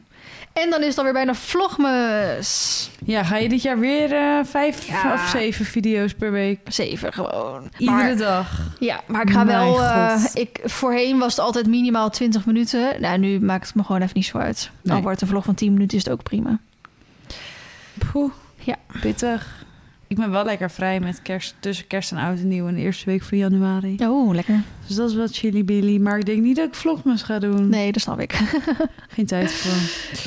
[SPEAKER 1] En dan is het alweer bijna vlogmas.
[SPEAKER 2] ja, ga je dit jaar weer eh, vijf
[SPEAKER 1] Ja.
[SPEAKER 2] of zeven video's per week?
[SPEAKER 1] Zeven gewoon.
[SPEAKER 2] Iedere
[SPEAKER 1] Maar,
[SPEAKER 2] dag.
[SPEAKER 1] ja, maar ik ga
[SPEAKER 2] Mijn
[SPEAKER 1] wel... eh, ik, voorheen was het altijd minimaal 20 minuten. Nou, nu maakt het me gewoon even niet zo uit.
[SPEAKER 2] Nee.
[SPEAKER 1] Al wordt een vlog van 10 minuten, is het ook prima.
[SPEAKER 2] Poeh.
[SPEAKER 1] Ja.
[SPEAKER 2] Pittig. Ik ben wel lekker vrij met kerst, tussen kerst en oud en nieuw in de eerste week van januari.
[SPEAKER 1] Oh, lekker.
[SPEAKER 2] Dus dat is wel chilly billy. Maar ik denk niet dat ik vlogmas ga doen.
[SPEAKER 1] Nee, dat snap ik.
[SPEAKER 2] Geen tijd voor.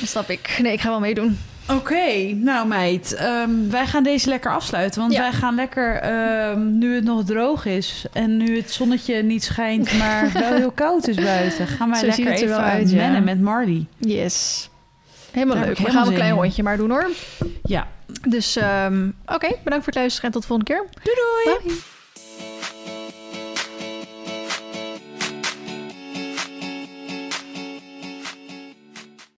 [SPEAKER 1] Dat snap ik. Nee, ik ga wel meedoen.
[SPEAKER 2] Oké, nou meid. ehm, wij gaan deze lekker afsluiten. Want
[SPEAKER 1] Ja.
[SPEAKER 2] wij gaan lekker, ehm, nu het nog droog is... en nu het zonnetje niet schijnt, maar wel heel koud is buiten... gaan wij
[SPEAKER 1] Zo
[SPEAKER 2] lekker
[SPEAKER 1] er
[SPEAKER 2] even
[SPEAKER 1] wel uit, ja.
[SPEAKER 2] mennen met Marley.
[SPEAKER 1] Yes. Helemaal
[SPEAKER 2] Daar
[SPEAKER 1] leuk. We gaan een klein
[SPEAKER 2] in.
[SPEAKER 1] rondje maar doen hoor.
[SPEAKER 2] Ja.
[SPEAKER 1] Dus ehm, oké, bedankt voor het luisteren en tot de volgende keer.
[SPEAKER 2] Doei doei!
[SPEAKER 1] Bye.